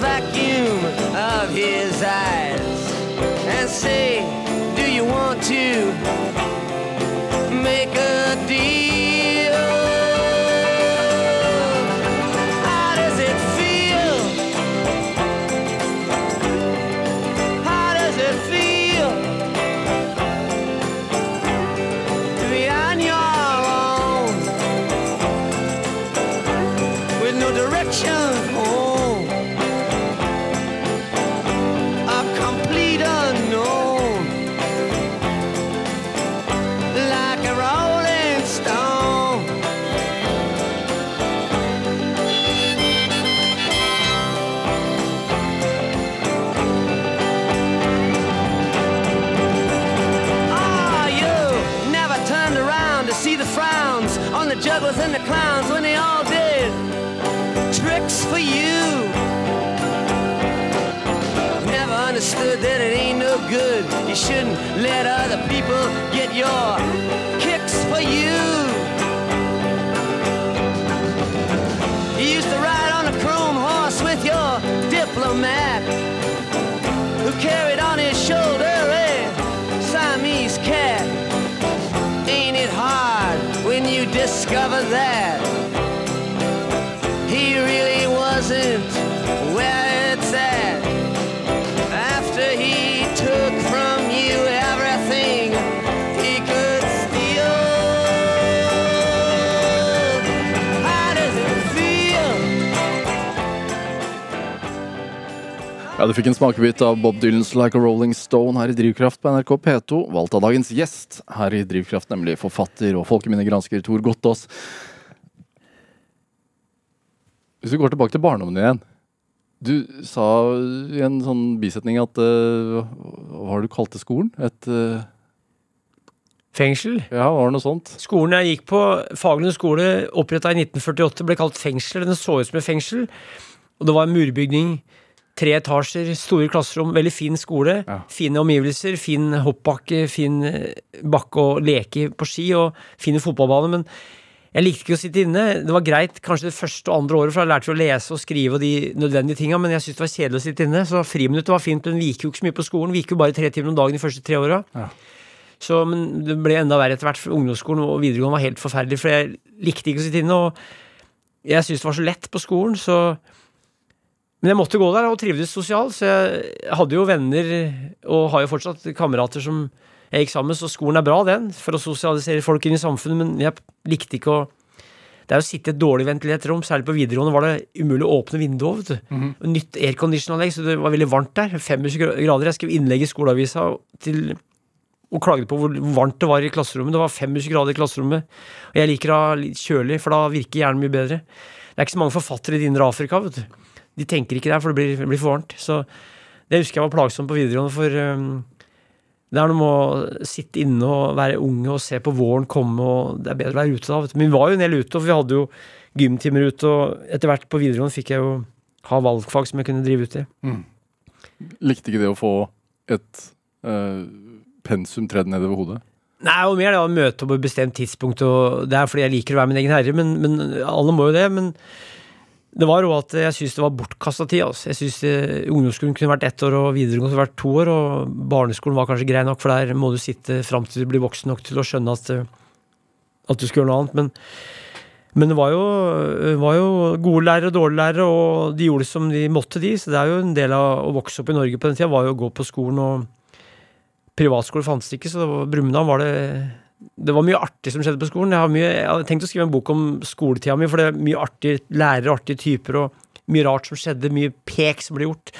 vacuum of his eyes and say, Do you want to people get your Ja, Du fikk en smakebit av Bob Dylans Like a Rolling Stone her i Drivkraft på NRK P2. Valgt av dagens gjest her i Drivkraft, nemlig forfatter og folkeminnegransker Tor Gottaas. Hvis vi går tilbake til barndommen igjen. Du sa i en sånn bisetning at uh, Hva har du kalt det skolen? Et uh Fengsel. Ja, var det noe sånt? Skolen jeg gikk på, Fagerlund skole, oppretta i 1948, ble kalt fengsel. Den så ut som et fengsel. Og det var en murbygning. Tre etasjer, store klasserom, veldig fin skole. Ja. Fine omgivelser, fin hoppbakke, fin eh, bakke å leke på ski, og fine fotballbaner. Men jeg likte ikke å sitte inne. Det var greit kanskje det første og andre året, for da lærte vi å lese og skrive og de nødvendige tinga, men jeg syntes det var kjedelig å sitte inne. Så friminuttet var fint, men vi gikk jo ikke så mye på skolen. Vi gikk jo bare tre timer om dagen de første tre åra. Ja. Så, men det ble enda verre etter hvert, for ungdomsskolen og videregående var helt forferdelig, for jeg likte ikke å sitte inne, og jeg syntes det var så lett på skolen, så Men jeg måtte gå der og trivdes sosialt, så jeg hadde jo venner, og har jo fortsatt kamerater som jeg gikk sammen med, så skolen er bra, den, for å sosialisere folk inn i samfunnet, men jeg likte ikke å det er å sitte i et dårlig ventilert rom, særlig på videregående var det umulig å åpne vinduet. vet du. Og Nytt aircondition-anlegg, så det var veldig varmt der. 25 grader. Jeg skrev innlegg i skoleavisa til og klagde på hvor varmt det var i klasserommet. Det var 25 grader i klasserommet. Og jeg liker å ha litt kjølig, for da virker hjernen mye bedre. Det er ikke så mange forfattere i det indre Afrika, vet du. De tenker ikke der, for det blir, blir for varmt. Så det husker jeg var plagsomt på videregående, for um, det er noe med å sitte inne og være unge og se på våren komme, og det er bedre å være ute da. Vet du. Men vi var jo en del ute, og vi hadde jo gymtimer ute, og etter hvert på videregående fikk jeg jo ha valgfag som jeg kunne drive ut i. Likte ikke det å få et eh, pensum tredd nedover hodet? Nei, og mer det å møte på et bestemt tidspunkt, og det er fordi jeg liker å være min egen herre, men, men alle må jo det. Men det var jo at jeg syns det var bortkasta tid. Altså. Jeg syns ungdomsskolen kunne vært ett år, og videregående kunne vært to år, og barneskolen var kanskje grei nok, for der må du sitte fram til du blir voksen nok til å skjønne at, eh, at du skal gjøre noe annet. Men, men det var jo, var jo gode lærere og dårlige lærere, og de gjorde som de måtte, de. Så det er jo en del av å vokse opp i Norge på den tida, var jo å gå på skolen og Privatskole fantes ikke, så det Brumunddal var det Det var mye artig som skjedde på skolen. Jeg har, mye, jeg har tenkt å skrive en bok om skoletida mi, for det er mye artige lærere, artige typer, og mye rart som skjedde. Mye pek som ble gjort.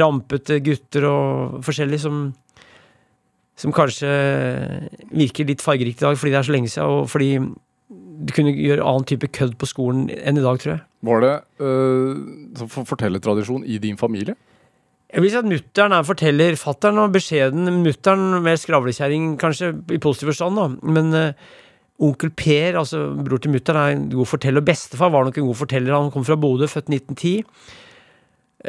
Rampete gutter og forskjellig som som kanskje virker litt fargerikt i dag fordi det er så lenge siden, og fordi du kunne gjøre annen type kødd på skolen enn i dag, tror jeg. Var det øh, for- fortellertradisjon i din familie? Jeg vil si at Mutter'n er forteller, fattern og beskjeden. Mutter'n mer skravlekjerring, kanskje, i positiv forstand, da. Men uh, onkel Per, altså bror til mutter'n, er en god forteller. Bestefar var nok en god forteller. Han kom fra Bodø, født 1910.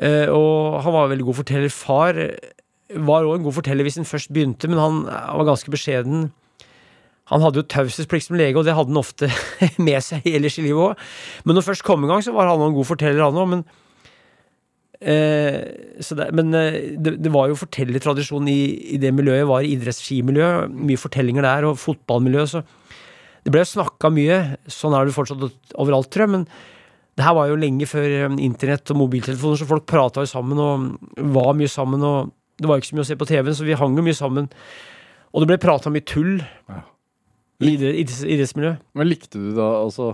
Uh, og han var en veldig god forteller. Far eh, var òg en god forteller hvis han først begynte, men han var ganske beskjeden. Han hadde jo taushetsplikt som lege, og det hadde han ofte med seg ellers i livet òg. Men når først kom i gang, så var han en god forteller, han òg. Eh, så det, men eh, det, det var jo fortellertradisjon i, i det miljøet. Jeg var i idrettsskimiljø, mye fortellinger der, og fotballmiljø. Så det ble snakka mye. Sånn er det fortsatt overalt, tror jeg. Men det her var jo lenge før eh, internett og mobiltelefoner, så folk prata jo sammen og var mye sammen. Og det var ikke så mye å se på TV-en, så vi hang jo mye sammen. Og det ble prata mye tull Ja. i idretts- idretts- idrettsmiljøet. Men likte du da altså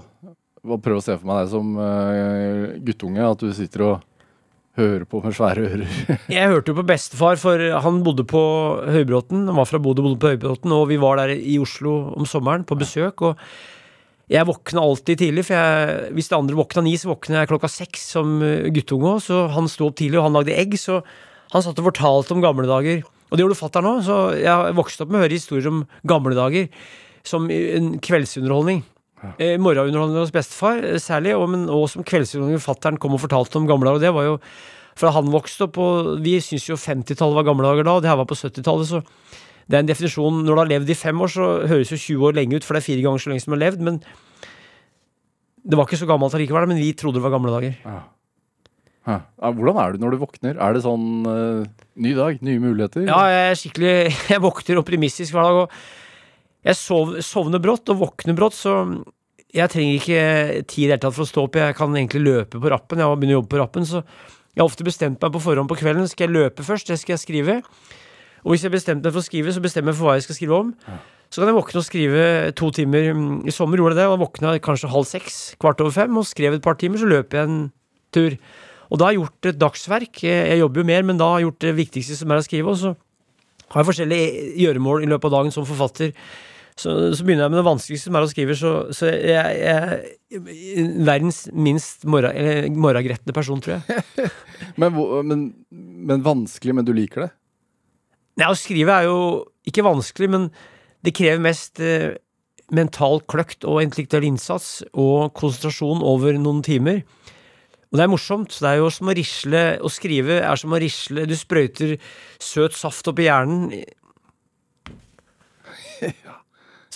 prøv å se for meg deg som uh, guttunge, at du sitter og hører på med svære ører. Jeg hørte jo på bestefar, for han bodde på Høybråten. Han var fra Bodø, bodde på Høybråten, og vi var der i Oslo om sommeren på besøk. og jeg våkna alltid tidlig, for jeg, hvis det andre våkna ni, så våkna jeg klokka seks som eh, guttunge òg. Så han sto opp tidlig, og han lagde egg, så han satt og fortalte om gamle dager. Og det gjorde fatter'n òg, så jeg vokste opp med å høre historier om gamle dager. Som en kveldsunderholdning. Eh, morgenunderholdning hos bestefar eh, særlig, og, men også som kveldsunderholdning. Fatter'n kom og fortalte om gamle dager, og det var jo fra han vokste opp, og vi syns jo 50-tallet var gamle dager da, og det her var på 70-tallet, så det er en definisjon Når du har levd i fem år, så høres jo 20 år lenge ut, for det er fire ganger så lenge som du har levd, men det var ikke så gammelt allikevel, men vi trodde det var gamle dager. Ja. Ja. Hvordan er du når du våkner? Er det sånn uh, ny dag, nye muligheter? Ja, jeg er skikkelig Jeg våkner optimistisk hver dag, og jeg sov, sovner brått og våkner brått, så jeg trenger ikke tid i det hele tatt for å stå opp. Jeg kan egentlig løpe på rappen. Jeg har å jobbe på rappen, så jeg har ofte bestemt meg på forhånd på kvelden. Skal jeg løpe først? Det skal jeg skrive. Og hvis jeg bestemte meg for å skrive, så bestemmer jeg for hva jeg skal skrive om. Så kan jeg våkne og skrive to timer. I sommer gjorde jeg det, og våkna kanskje halv seks, kvart over fem, og skrev et par timer, så løper jeg en tur. Og da har jeg gjort et dagsverk. Jeg jobber jo mer, men da har jeg gjort det viktigste som er å skrive, og så har jeg forskjellige gjøremål i løpet av dagen som forfatter. Så, så begynner jeg med det vanskeligste som er å skrive, så, så jeg, jeg Verdens minst morragretne person, tror jeg. Men, men, men vanskelig, men du liker det? Nei, Å skrive er jo ikke vanskelig, men det krever mest eh, mental kløkt og intellektuell innsats og konsentrasjon over noen timer. Og det er morsomt. Det er jo som å risle Å skrive er som å risle Du sprøyter søt saft opp i hjernen.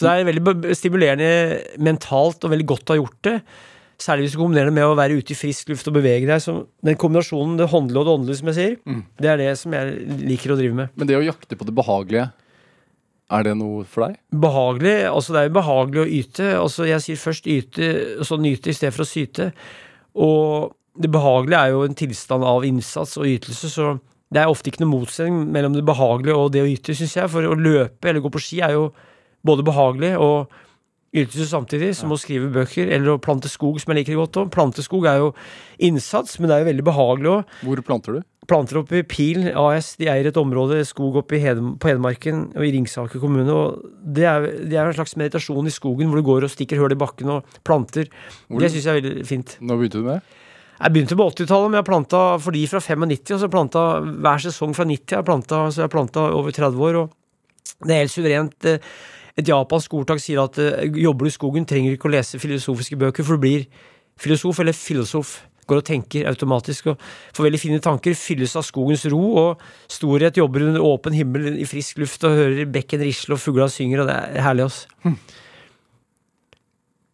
Så det er veldig stimulerende mentalt og veldig godt å ha gjort det. Særlig hvis du kombinerer det med å være ute i frisk luft og bevege deg. Så den kombinasjonen, det håndlige og det åndelige, som jeg sier, Mm. det er det som jeg liker å drive med. Men det å jakte på det behagelige, er det noe for deg? Behagelig, altså det er jo behagelig å yte. Altså jeg sier først yte, så nyte i stedet for å syte. Og det behagelige er jo en tilstand av innsats og ytelse, så det er ofte ikke noe motsetning mellom det behagelige og det å yte, syns jeg. For å løpe eller gå på ski er jo både behagelig og ytelse samtidig, som å skrive bøker eller å plante skog, som jeg liker godt òg. Plante skog er jo innsats, men det er jo veldig behagelig òg. Hvor planter du? Planter opp i Pil AS, de eier et område, skog oppe Hedem, på Hedmarken og i Ringsaker kommune. og det er, det er en slags meditasjon i skogen hvor du går og stikker hull i bakken og planter. Hvor- Det syns jeg er veldig fint. Når begynte du med det? Jeg begynte på 80-tallet, men jeg planta for de fra 95, og så planta hver sesong fra 90. Jeg planta, så jeg planta over 30 år, og det er helt suverent. Eh, Et japansk ordtak sier at eh, jobber du i skogen, trenger du ikke å lese filosofiske bøker, for du blir filosof eller filosof. Går og tenker automatisk og får veldig fine tanker, fylles av skogens ro og storhet, jobber under åpen himmel i frisk luft og hører bekken risle og fugla synger, og det er herlig, ass.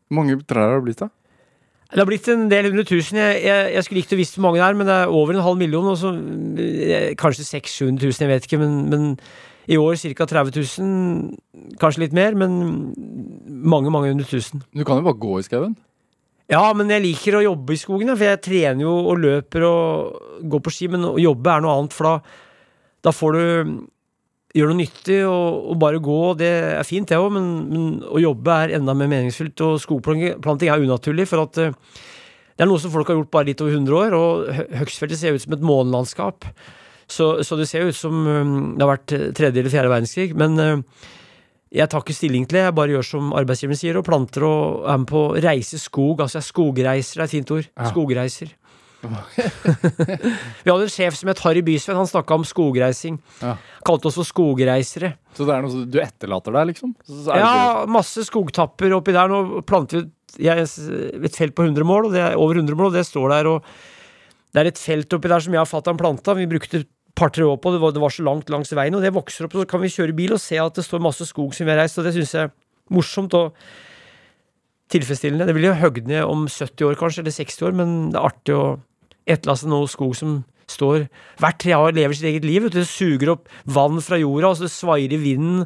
Hvor mange trær har det blitt, da? Det har blitt en del hundre tusen. Jeg, jeg, jeg skulle likt å visst hvor mange det er, men det er over en halv million. Og så, eh, kanskje 600 000, jeg vet ikke. Men, men i år ca. 30 000. Kanskje litt mer, men mange, mange hundre tusen. Du kan jo bare gå i skauen. Ja, men jeg liker å jobbe i skogen, for jeg trener jo og løper og går på ski. Men å jobbe er noe annet, for da, da får du gjøre noe nyttig og, og bare gå. Det er fint, det òg, men, men å jobbe er enda mer meningsfylt. Og skogplanting er unaturlig, for at eh, det er noe som folk har gjort bare litt over 100 år. Og Hø- ser ut som et månelandskap. Så, så det ser ut som um, det har vært eh, tredje eller fjerde verdenskrig. Men eh, Jeg tar ikke stilling til det, jeg bare gjør som arbeidsgiveren sier, og planter og er med på å reise skog. Altså er skogreiser, det er et fint ord. Ja. Skogreiser. Vi hadde en sjef som het Harry Bysveen, han snakka om skogreising. Ja. Kalte oss for skogreisere. Så det er noe du etterlater deg, liksom? Ja, masse skogtapper oppi der. Nå planter vi et felt på 100 mål, og det er over 100 mål, og det står der. og Det er et felt oppi der som jeg og fatter'n planta. Vi brukte par-tre år på det, var, det var så langt langs veien, og det vokser opp. Så kan vi kjøre bil og se at det står masse skog som vi har reist, og det syns jeg er morsomt og tilfredsstillende. Det vil jo høgde ned om 70 år, kanskje, eller 60 år, men det er artig å etterlaste noe skog som står Hvert tre lever sitt eget liv. Det suger opp vann fra jorda, og så svaier i vinden.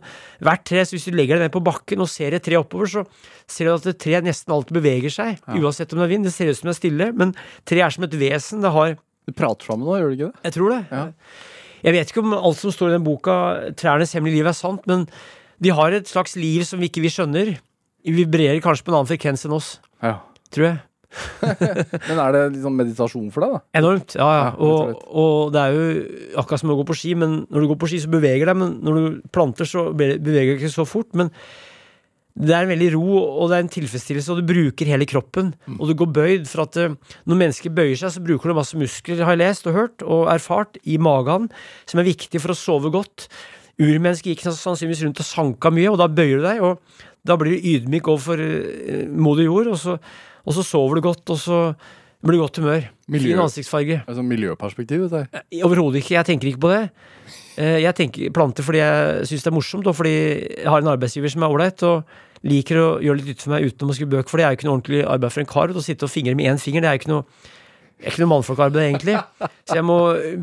Hvert tre, så Hvis du legger det ned på bakken og ser et tre oppover, så ser du at et tre nesten alltid beveger seg. Uansett om det er vind. Det ser ut som det er stille, men tre er som et vesen. Det har Du prater sammen nå, gjør du ikke det? Jeg tror det. Ja. Jeg vet ikke om alt som står i den boka, 'Trærnes hemmelige liv', er sant, men de har et slags liv som vi ikke vi skjønner. Vi vibrerer kanskje på en annen frekvens enn oss, Ja. tror jeg. Men er det liksom meditasjon for deg, da? Enormt. Ja, ja. Ja, og Og, det er jo akkurat som å gå på ski, men når du går på ski, så beveger deg, men når du planter, så beveger du ikke så fort. Men det er en veldig ro, og det er en tilfredsstillelse, og du bruker hele kroppen. Og du går bøyd, for at eh, når mennesker bøyer seg, så bruker du masse muskler, har jeg lest og hørt og erfart, i magen, som er viktig for å sove godt. Urmennesket gikk sannsynligvis rundt og sanka mye, og da bøyer du deg, og da blir du ydmyk overfor eh, moder jord, og så, og så sover du godt, og så blir du godt humør. Miljø. Fin ansiktsfarge. Altså miljøperspektiv, dette her. Overhodet ikke. Jeg tenker ikke på det. Eh, Jeg tenker planter fordi jeg syns det er morsomt, og fordi jeg har en arbeidsgiver som er ålreit, og liker å gjøre litt nytte for meg utenom å skrive bøker, for det er jo ikke noe ordentlig arbeid for en kar. Å sitte og fingre med én finger, det er jo ikke noe det er ikke noe mannfolkarbeid, egentlig. Så jeg må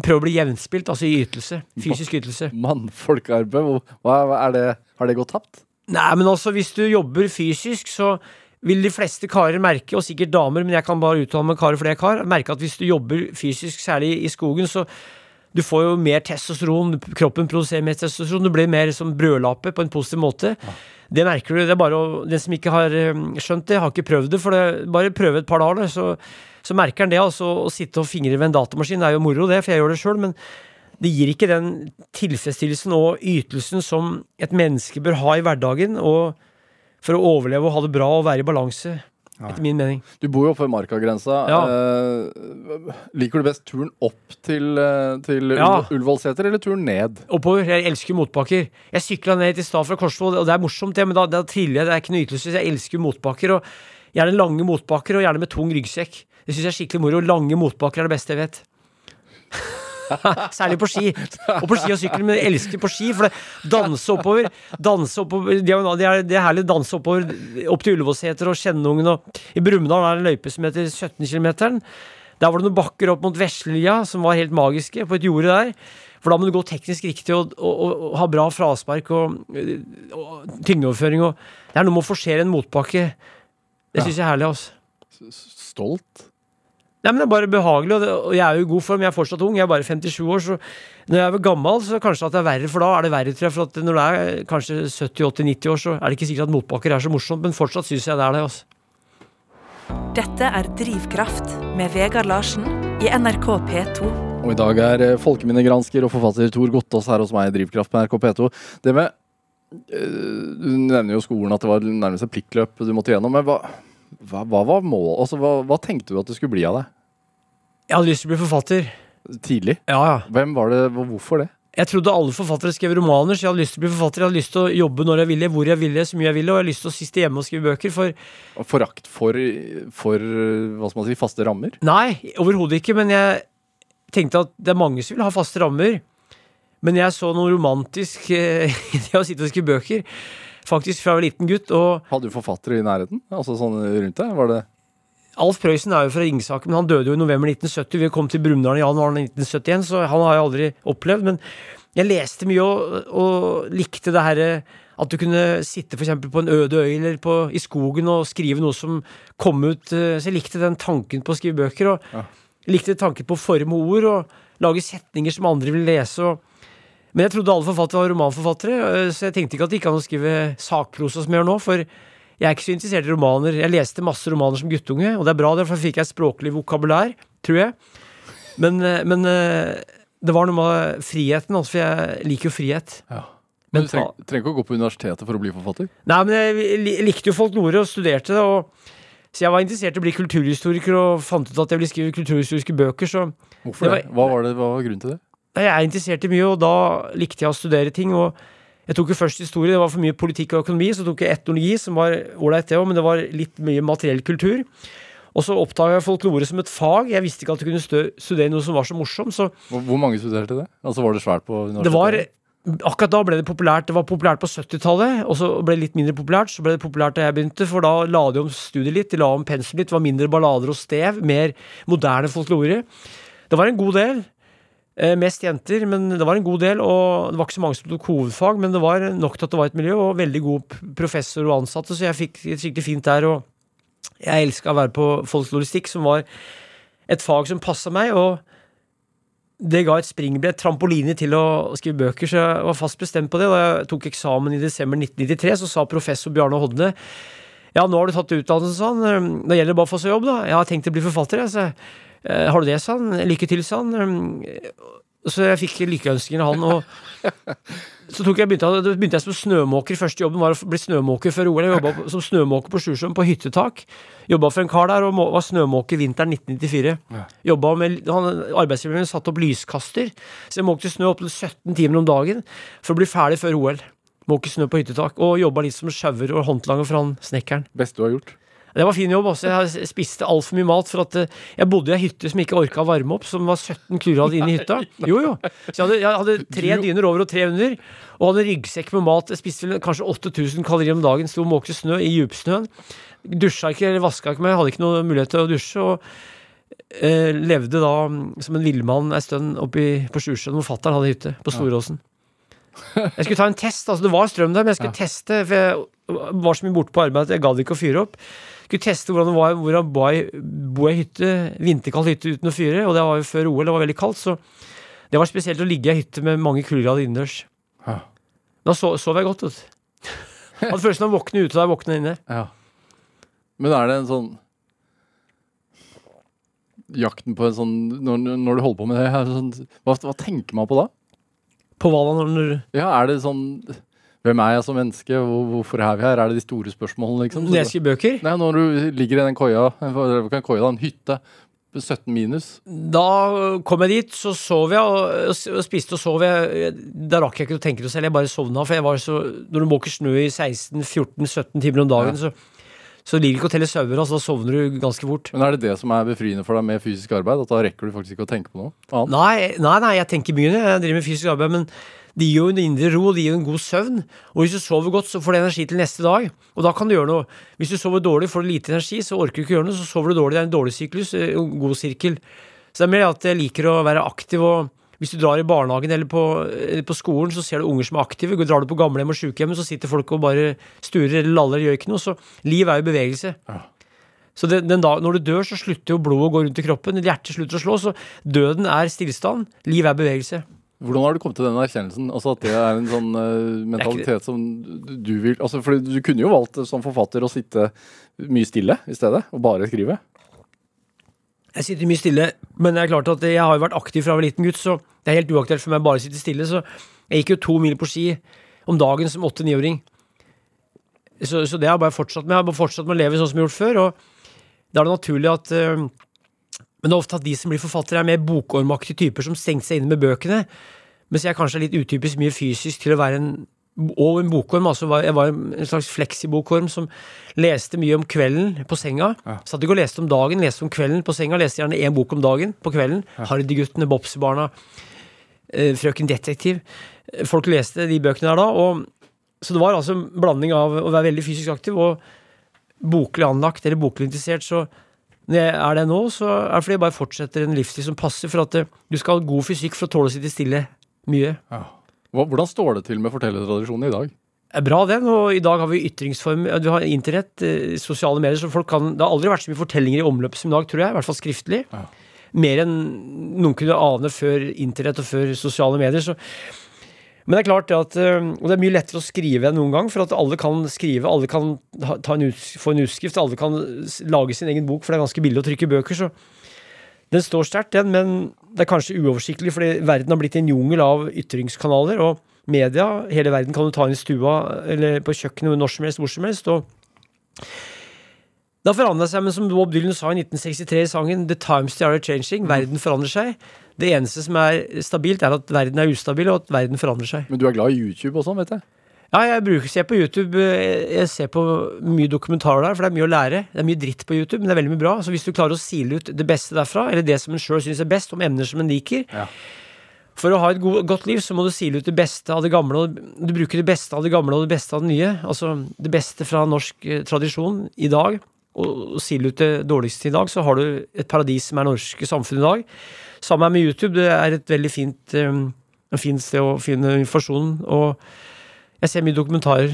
prøve å bli jevnspilt, altså i ytelse. Fysisk ytelse. Mannfolkarbeid, hva er det Har det gått tapt? Nei, men altså, hvis du jobber fysisk, så vil de fleste karer merke, og sikkert damer, men jeg kan bare uttale meg karer fordi jeg er kar, merke at hvis du jobber fysisk, særlig i skogen, så du får jo mer testosteron, kroppen produserer mer testosteron, du blir mer som brødlape på en positiv måte. Det merker du. det er bare å, Den som ikke har eh, skjønt det, har ikke prøvd det, for det, bare prøve et par dager, så, så merker han det. altså Å sitte og fingre ved en datamaskin det er jo moro, det, for jeg gjør det sjøl, men det gir ikke den tilfredsstillelsen og ytelsen som et menneske bør ha i hverdagen og for å overleve og ha det bra og være i balanse, etter min mening. Du bor jo oppe ved markagrensa. Ja. Eh, liker du best turen opp til, eh, til Ja. Ullevålseter, eller turen ned? Oppover. Jeg elsker motbakker. Jeg sykla ned til stad fra Korsvoll, og det er morsomt, det, men da, da triller jeg. Det er ikke noe ytelse. Jeg elsker motbakker. Og gjerne lange motbakker, og gjerne med tung ryggsekk. Det syns jeg er skikkelig moro. Lange motbakker er det beste jeg vet. Særlig på ski. Og på ski og sykkel, men jeg elsker på ski. For det danse oppover Danse oppover Det er, det er herlig å danse oppover opp til Ullevålseter og Skjennungen. Og I Brumunddal er det en løype som heter 17 km. Der var det noen bakker opp mot Veslelia som var helt magiske, på et jorde der. For da må du gå teknisk riktig og, og, og, og ha bra fraspark og, tyngdeoverføring. Og det er noe med å forsere en motbakke. Det syns jeg er herlig. altså. Stolt? Nei, men Det er bare behagelig, og, jeg er jo i god form. Jeg er fortsatt ung, jeg er bare 57 år. Så når jeg er gammel, så kanskje at det er verre, for da er det verre, tror jeg. For at når du er kanskje 70-80-90 år, så er det ikke sikkert at motbakker er så morsomt, men fortsatt syns jeg det er det. altså. Dette er Drivkraft med Vegard Larsen i NRK P2. Og i dag er eh, folkeminnegransker og forfatter Tor Gottaas her hos meg i Drivkraft med NRK P2. Det med eh, Du nevner jo skolen at det var nærmest et pliktløp du måtte gjennom. Men hva, hva, hva var målet? Altså, hva, hva tenkte du at det skulle bli av deg? Jeg hadde lyst til å bli forfatter. Tidlig? Ja, ja. Hvem var det, hvorfor det? Jeg trodde alle forfattere skrev romaner, så jeg hadde lyst til å bli forfatter. Jeg hadde lyst til å jobbe når jeg ville, hvor jeg ville, så mye jeg ville, og jeg hadde lyst til å siste hjemme og skrive bøker. For Forakt for, for hva skal man si, faste rammer? nei, overhodet ikke, men jeg tenkte at det er mange som vil ha faste rammer. Men jeg så noe romantisk eh, i det å sitte og skrive bøker. Faktisk fra jeg var liten gutt. Og Hadde du forfattere i nærheten? Altså sånn rundt deg? Var det Alf Prøysen er jo fra Ringsaker, men han døde jo i november 1970. Vi kom til Brumunddal i januar 1971, så han har jeg aldri opplevd. Men jeg leste mye og, og likte det herre at du kunne sitte eksempel på en øde øy eller på, i skogen og skrive noe som kom ut. Så jeg likte den tanken på å skrive bøker. Og Ja. likte tanken på å forme ord og lage setninger som andre ville lese. Og, men jeg trodde alle forfattere var romanforfattere, eh, så jeg tenkte ikke at det gikk an å skrive sakprosa som jeg gjør nå. for jeg er ikke så interessert i romaner. Jeg leste masse romaner som guttunge, og det er bra, derfor fikk jeg et språklig vokabulær, tror jeg. Men, eh, men eh, det var noe med friheten, altså, for jeg liker jo frihet. Ja. Men du trenger, trenger ikke å gå på universitetet for å bli forfatter. Nei, men jeg likte jo folklore og studerte det. Og, så jeg var interessert i å bli kulturhistoriker og fant ut at jeg ville skrive kulturhistoriske bøker. Så Hvorfor Det Var, Hva var, det, hva var grunnen til det? Jeg er interessert i mye, og da likte jeg å studere ting. og jeg tok jo først historie, det var for mye politikk og økonomi. Så tok jeg etnologi, som var ålreit, det òg, men det var litt mye materiell kultur. Og så oppdaga jeg folklore som et fag. Jeg visste ikke at du kunne studere noe som var så morsomt. Så Hvor, hvor mange studerte det? Altså Var det svært på universitetet? det var Akkurat da ble det populært. Det var populært på 70-tallet, og så ble det litt mindre populært. Så ble det populært da jeg begynte, for da la de om studiet litt. De la om pensum litt. Det var mindre ballader og stev. Mer moderne folklore. Det var en god del. Eh, mest jenter, men det var en god del. Og det var ikke så mange som tok hovedfag, men det var nok til at det var et miljø, og veldig god professor og ansatte, så jeg fikk det skikkelig fint der. Og jeg elska å være på folkloristikk, som var et fag som passa meg. og det ga et springbrett, trampoline til å skrive bøker, så jeg var fast bestemt på det. Da jeg tok eksamen i desember 1993, så sa professor Bjarne Hodne ja, nå har du tatt utdannelse, han. Da gjelder det bare å få seg jobb, da. Jeg har tenkt å bli forfatter, jeg. «Eh, Har du det, sa han. Lykke til, sa han. Så jeg fikk lykkeønskninger av han. Og så jeg, begynte, begynte jeg som snømåker. Første jobben var å bli snømåker før OL. Jeg jobba som snømåker på Sjusjøen, på hyttetak. Jobba for en kar der og var snømåker vinteren 1994. Jobba med, han, Arbeidsgiveren min satte opp lyskaster, så jeg måkte snø opptil 17 timer om dagen for å bli ferdig før OL. Måke snø på hyttetak. Og jobba litt som sjauer og håndlanger for han snekkeren. Beste du har gjort? Det var fin jobb også. Jeg spiste altfor mye mat. For at eh, jeg bodde i ei hytte som ikke orka å varme opp, som var 17 kurad inne i hytta. Jo, jo. Så jeg hadde, jeg hadde tre dyner over og tre under, og hadde ryggsekk med mat. Jeg spiste vel kanskje 8000 kalorier om dagen. Sto og måkte snø i djupsnøen. Dusja ikke eller vaska ikke meg, hadde ikke noen mulighet til å dusje. Og eh, levde da mm, som en villmann ei stund oppe på Sjusjøen, hvor fatter'n hadde hytte. På Storåsen. Jeg skulle ta en test. altså Det var strøm der, men jeg skulle teste. For jeg var så mye borte på arbeid at jeg gadd ikke å fyre opp. Skulle teste hvordan det var hvordan bo i, bo i ei hytte, vinterkald hytte uten å fyre. Og det var jo før OL, det var veldig kaldt, så det var spesielt å ligge i ei hytte med mange kuldegrader innendørs. Ja. Da sov, sov jeg godt, vet du. Hadde følelsen av å våkne ute da jeg våkna inne. Ja. Men er det en sånn Jakten på en sånn Når, når du holder på med det, det sånn, hva, hva tenker man på da? På hva da når når- Ja, er det sånn Hvem er jeg som menneske? Hvorfor er vi her? Er det de store spørsmålene, liksom? når jeg bøker? Nei, når du ligger i den koia, en koia en hytte, på 17 minus Da kom jeg dit, så sov jeg og, spiste og sov. Jeg, da rakk jeg ikke å tenke det selv, jeg bare sovna. For jeg var så, når du måker snø i 16-14-17 timer om dagen, så, så ligger det ikke å telle sauer. Altså, da sovner du ganske fort. Men er det det som er befriende for deg med fysisk arbeid? At da rekker du faktisk ikke å tenke på noe annet? Nei, nei, nei, jeg tenker mye. Jeg driver med fysisk arbeid, men det gir jo en indre ro, det gir en god søvn. Og hvis du sover godt, så får du energi til neste dag. Og da kan du gjøre noe. Hvis du sover dårlig, får du lite energi, så orker du ikke gjøre noe. Så sover du dårlig, det er en dårlig syklus, eh, en god sirkel. Så det er mer at jeg liker å være aktiv og hvis du drar i barnehagen eller på, eller på skolen, så ser du unger som er aktive. Drar du på gamlehjem og sykehjem, så sitter folk og bare sturer eller laller, gjør ikke noe. Så liv er jo bevegelse. Ja. Så den, den dag, når du dør, så slutter jo blodet å gå rundt i kroppen. Hjertet slutter å slå. Så døden er stillstand. Liv er bevegelse. Hvordan har du kommet til den erkjennelsen? Altså At det er en sånn uh, mentalitet som du vil altså For du kunne jo valgt som forfatter å sitte mye stille i stedet, og bare skrive. Jeg sitter mye stille, men det er klart at jeg har jo vært aktiv fra jeg var liten gutt, så det er helt uaktuelt for meg bare å sitte stille. Så jeg gikk jo to mil på ski om dagen som åtte-niåring. Så, så det har jeg bare fortsatt med. Jeg har bare fortsatt med å leve sånn som jeg har gjort før. Og da er det naturlig at øh, Men det er ofte at de som blir forfattere, er mer bokormaktige typer som stengte seg inne med bøkene. Mens jeg kanskje er litt utypisk mye fysisk til å være en og en bokorm. altså Jeg var en slags fleksibokorm som leste mye om kvelden på senga. Satt ikke og leste om dagen, leste om kvelden på senga. Leste gjerne én bok om dagen på kvelden. Ja. Hardyguttene, Bobsy-barna, eh, Frøken Detektiv. Folk leste de bøkene der da. Og, så det var altså en blanding av å være veldig fysisk aktiv og boklig anlagt eller boklig interessert. Så når jeg er det nå, så er det fordi jeg bare fortsetter en livsstil som passer. For at eh, du skal ha god fysikk for å tåle å sitte stille mye. Ja. hvordan står det til med fortellertradisjonen i dag? Er bra, den. Og i dag har vi ytringsform. Vi Du har internett, eh, sosiale medier, så folk kan Det har aldri vært så mye fortellinger i omløp som i dag, tror jeg. I hvert fall skriftlig. Ja. Mer enn noen kunne ane før internett og før sosiale medier. Så. Men det er klart at eh, Og det er mye lettere å skrive enn noen gang, for at alle kan skrive, alle kan en ut, få en utskrift, alle kan lage sin egen bok, for det er ganske billig å trykke bøker. så den står sterkt, den, men det er kanskje uoversiktlig, fordi verden har blitt en jungel av ytringskanaler, og media. Hele verden kan du ta inn i stua eller på kjøkkenet når som helst, hvor som helst. og da forandra det seg, men som Bob Dylan sa i 1963 i sangen The times they are changing. Verden forandrer seg. Det eneste som er stabilt, er at verden er ustabil, og at verden forandrer seg. Men du er glad i YouTube og sånn, vet jeg. Ja, jeg bruker ser på YouTube eh, Jeg ser på mye dokumentarer der, for det er mye å lære. Det er mye dritt på YouTube, men det er veldig mye bra. Så hvis du klarer å sile ut det beste derfra, eller det som en sjøl syns er best, om emner som en liker Ja. For å ha et godt liv, så må du sile ut det beste av det gamle, og du bruker det beste av det gamle og det beste av det nye. Altså det beste fra norsk eh, tradisjon i dag, og, sier sile ut det dårligste i dag, så har du et paradis som er norske samfunn i dag. Sammen med YouTube, det er et veldig fint, um, fint sted å finne informasjon. Og jeg ser mye dokumentarer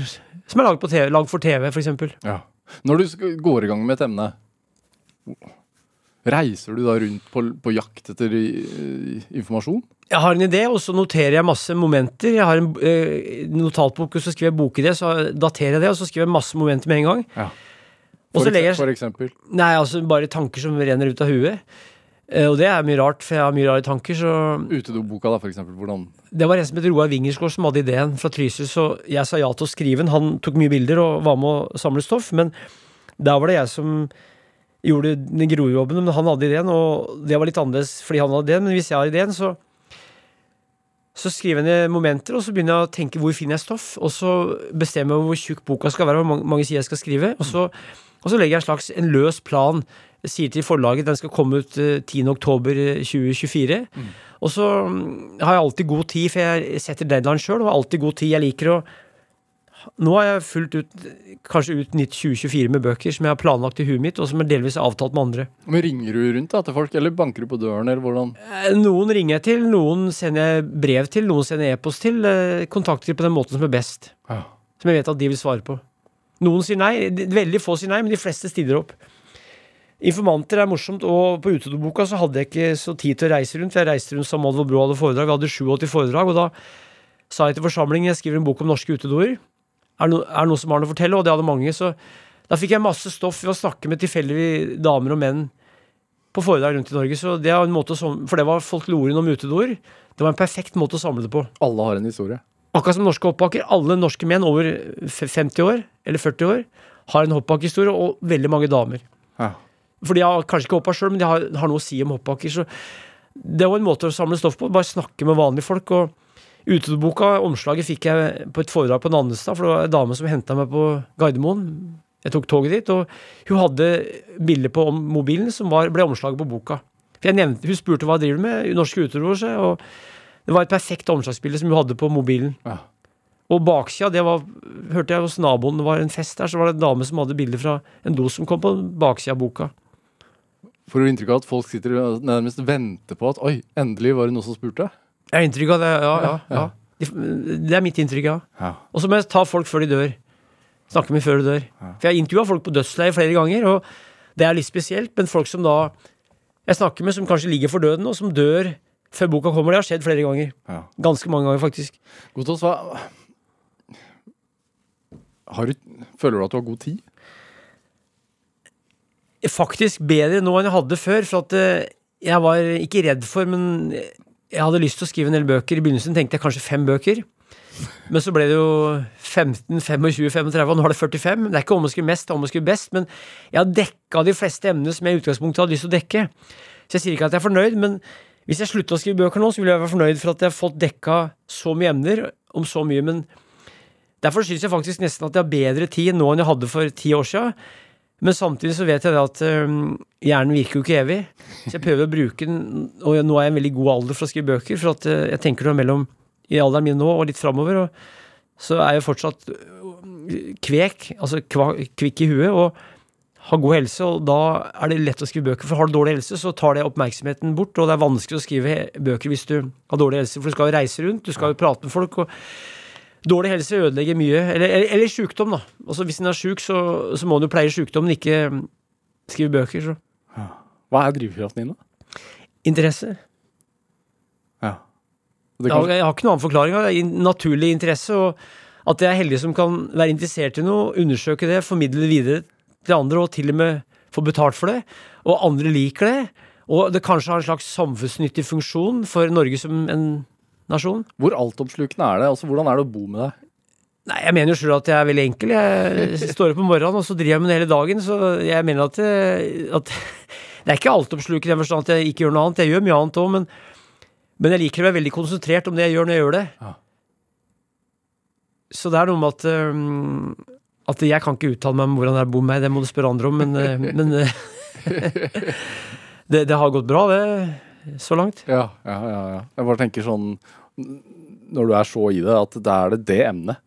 som er laget, på TV, laget for TV, eksempel. Ja. Når du går i gang med et emne, reiser du da rundt på, på jakt etter eh, informasjon? Jeg har en idé, og så noterer jeg masse momenter. Jeg har en eh, notatbok, og så skriver jeg bokidé, så daterer jeg det, og så skriver jeg masse momenter med en gang. Ja. For, jeg for eksempel. Nei, altså bare tanker som renner ut av huet. Eh, og det er mye rart, for jeg har mye rare tanker, så Utedoboka, da, for eksempel. Hvordan Det var en som het Roar Wingersgaard som hadde ideen fra Trysil, så jeg sa ja til å skrive den. Han tok mye bilder og var med å samle stoff, men der var det jeg som gjorde den grojobben, men han hadde ideen, og det var litt annerledes fordi han hadde ideen, men hvis jeg har ideen, så så skriver jeg ned momenter, og så begynner jeg å tenke hvor finner jeg stoff, og så bestemmer jeg hvor tjukk boka skal være, hvor mange sider jeg skal skrive, og så, og så legger jeg en slags en løs plan. Sier til forlaget den skal komme ut eh, 10. oktober eh, 2024. Og så mm, har jeg alltid god tid, for jeg setter deadline sjøl, og har alltid god tid. Jeg liker å Nå har jeg fulgt ut kanskje ut nytt 2024 med bøker som jeg har planlagt i huet mitt, og som er delvis avtalt med andre. Men Ringer du rundt da, til folk, eller banker du på døren, eller hvordan? Eh, Noen ringer jeg til, noen sender jeg brev til, noen sender jeg e-post til. eh, Kontakter på den måten som er best. Ja. Som jeg vet at de vil svare på. Noen sier nei, veldig få sier nei, men de fleste stiller opp. Informanter er morsomt, og på Utedoboka så hadde jeg ikke så tid til å reise rundt. Jeg reiste rundt med Alvo Brå hadde foredrag, vi hadde 87 foredrag, og da sa jeg til forsamlingen jeg skriver en bok om norske utedoer. Er det no, noen som har noe å fortelle? Og det hadde mange. Så da fikk jeg masse stoff ved å snakke med tilfeldige damer og menn på foredrag rundt i Norge. Så det er en måte å, for det var folk folkloren om utedoer. Det var en perfekt måte å samle det på. Alle har en historie. Akkurat som norske hoppbakker. Alle norske menn over 50 år, eller 40 år, har en hoppbakkehistorie, og veldig mange damer. Ja. For de har kanskje ikke hoppa sjøl, men de har, har noe å si om hoppbakker. Så det var en måte å samle stoff på. Bare snakke med vanlige folk. Og Utedoboka, omslaget, fikk jeg på et foredrag på Nannestad, for det var en dame som henta meg på Gardermoen. Jeg tok toget dit, og hun hadde bilde på mobilen som var, ble omslaget på boka. For jeg nevnte, Hun spurte hva jeg driver med, norske så og det var et perfekt omslagsbilde som hun hadde på mobilen. Ja. Og baksida, det var hørte jeg hos naboen, det var en fest der, så var det en dame som hadde bilde fra en dos som kom på baksida av boka. Får du inntrykk av at folk sitter og nærmest venter på at oi, endelig var det noen som spurte? Jeg har inntrykk av det, ja. ja, Ja. Det er mitt inntrykk, ja. Ja. Og så må jeg ta folk før de dør. Snakke med før de dør. For jeg har intervjua folk på dødsleie flere ganger, og det er litt spesielt, men folk som da jeg snakker med, som kanskje ligger for døden, og som dør før boka kommer, det har skjedd flere ganger. Ja. Ganske mange ganger, faktisk. Godtås, hva har du, Føler du at du har god tid? Faktisk bedre nå enn jeg hadde før, for at eh, jeg var ikke redd for, men jeg hadde lyst til å skrive en del bøker. I begynnelsen tenkte jeg kanskje fem bøker. Men så ble det jo 15, 25, 35, og nå har det 45. Det er ikke om å skrive mest, det er om å skrive best, men jeg har dekka de fleste emnene som jeg i utgangspunktet hadde lyst til å dekke. Så jeg sier ikke at jeg er fornøyd, men hvis jeg slutter å skrive bøker nå, så vil jeg være fornøyd for at jeg har fått dekka så mye emner om så mye, men derfor syns jeg faktisk nesten at jeg har bedre tid nå enn jeg hadde for ti år siden. Men samtidig så vet jeg det at hjernen virker jo ikke evig. Så jeg prøver å bruke den, og nå er jeg en veldig god alder for å skrive bøker, for at øh, jeg tenker noe mellom i alderen min nå og litt framover, og så er jeg fortsatt øh, kvek, altså kvikk i huet, og har god helse, og da er det lett å skrive bøker. For har du dårlig helse, så tar det oppmerksomheten bort, og det er vanskelig å skrive bøker hvis du har dårlig helse, for du skal jo reise rundt, du skal jo prate med folk, og dårlig helse ødelegger mye. Eller, eller, eller sykdom, da. Altså Hvis en er sjuk, så, så må en jo pleie sykdommen, ikke mm, skrive bøker. Så. Hva er drivkraften din, da? Interesse. Ja. Kan, jeg har ikke noen annen forklaring. Det er naturlig interesse, og at jeg er heldig som kan være interessert i noe, undersøke det, formidle det videre til andre, og til og med få betalt for det. Og andre liker det. Og det kanskje har en slags samfunnsnyttig funksjon for Norge som en nasjon. Hvor altoppslukende er det? Altså, Hvordan er det å bo med deg? Nei, jeg mener jo sjøl at jeg er veldig enkel. Jeg står opp om morgenen, og så driver jeg med det hele dagen. Så jeg mener at, eh, at Det er ikke altoppslukende i den forstand at jeg ikke gjør noe annet. Jeg gjør mye annet òg, men, men jeg liker å være veldig konsentrert om det jeg gjør når jeg gjør det. Ja. Så det er noe med at um, At jeg kan ikke uttale meg om hvordan det er å bo med meg, det må du spørre andre om, men, eh, men eh, det, det har gått bra, det, så langt. Ja, ja, ja, ja. Jeg bare tenker sånn Når du er så i det, at det er det det emnet.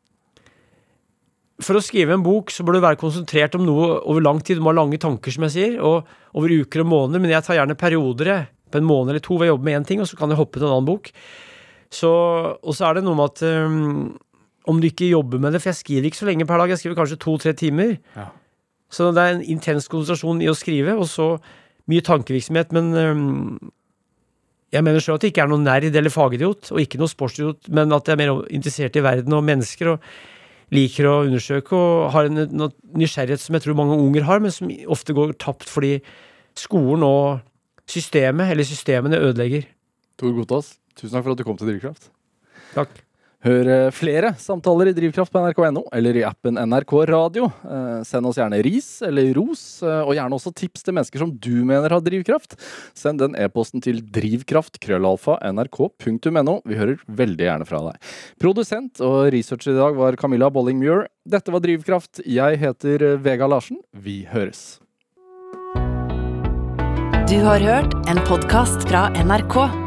For å skrive en bok så bør du være konsentrert om noe over lang tid. Du må ha lange tanker, som jeg sier, og over uker og måneder. Men jeg tar gjerne perioder, jeg. På en måned eller to hvor jeg jobber med én ting, og så kan jeg hoppe til en annen bok. Så, og så er det noe med at um, om du ikke jobber med det For jeg skriver ikke så lenge per dag, jeg skriver kanskje to-tre timer. Ja. Så det er en intens konsentrasjon i å skrive, og så mye tankevirksomhet. Men um, jeg mener sjøl at jeg ikke er noen nerd eller fagidiot, og ikke noen sportsidiot, men at jeg er mer interessert i verden og mennesker. og liker å undersøke og har en, en nysgjerrighet som jeg tror mange unger har, men som ofte går tapt fordi skolen og systemet, eller systemene, ødelegger. Tor Gotaas, tusen takk for at du kom til Drivkraft. Takk. Hør eh, flere samtaler i Drivkraft på nrk.no eller i appen NRK Radio. Eh, send oss gjerne ris eller ros, eh, og gjerne også tips til mennesker som du mener har drivkraft. Send den e-posten til drivkraft.krøllalfa.nrk.no. Vi hører veldig gjerne fra deg. Produsent og researcher i dag var Camilla Bolling-Muir. Dette var Drivkraft. Jeg heter Vega Larsen. Vi høres. Du har hørt en podkast fra NRK.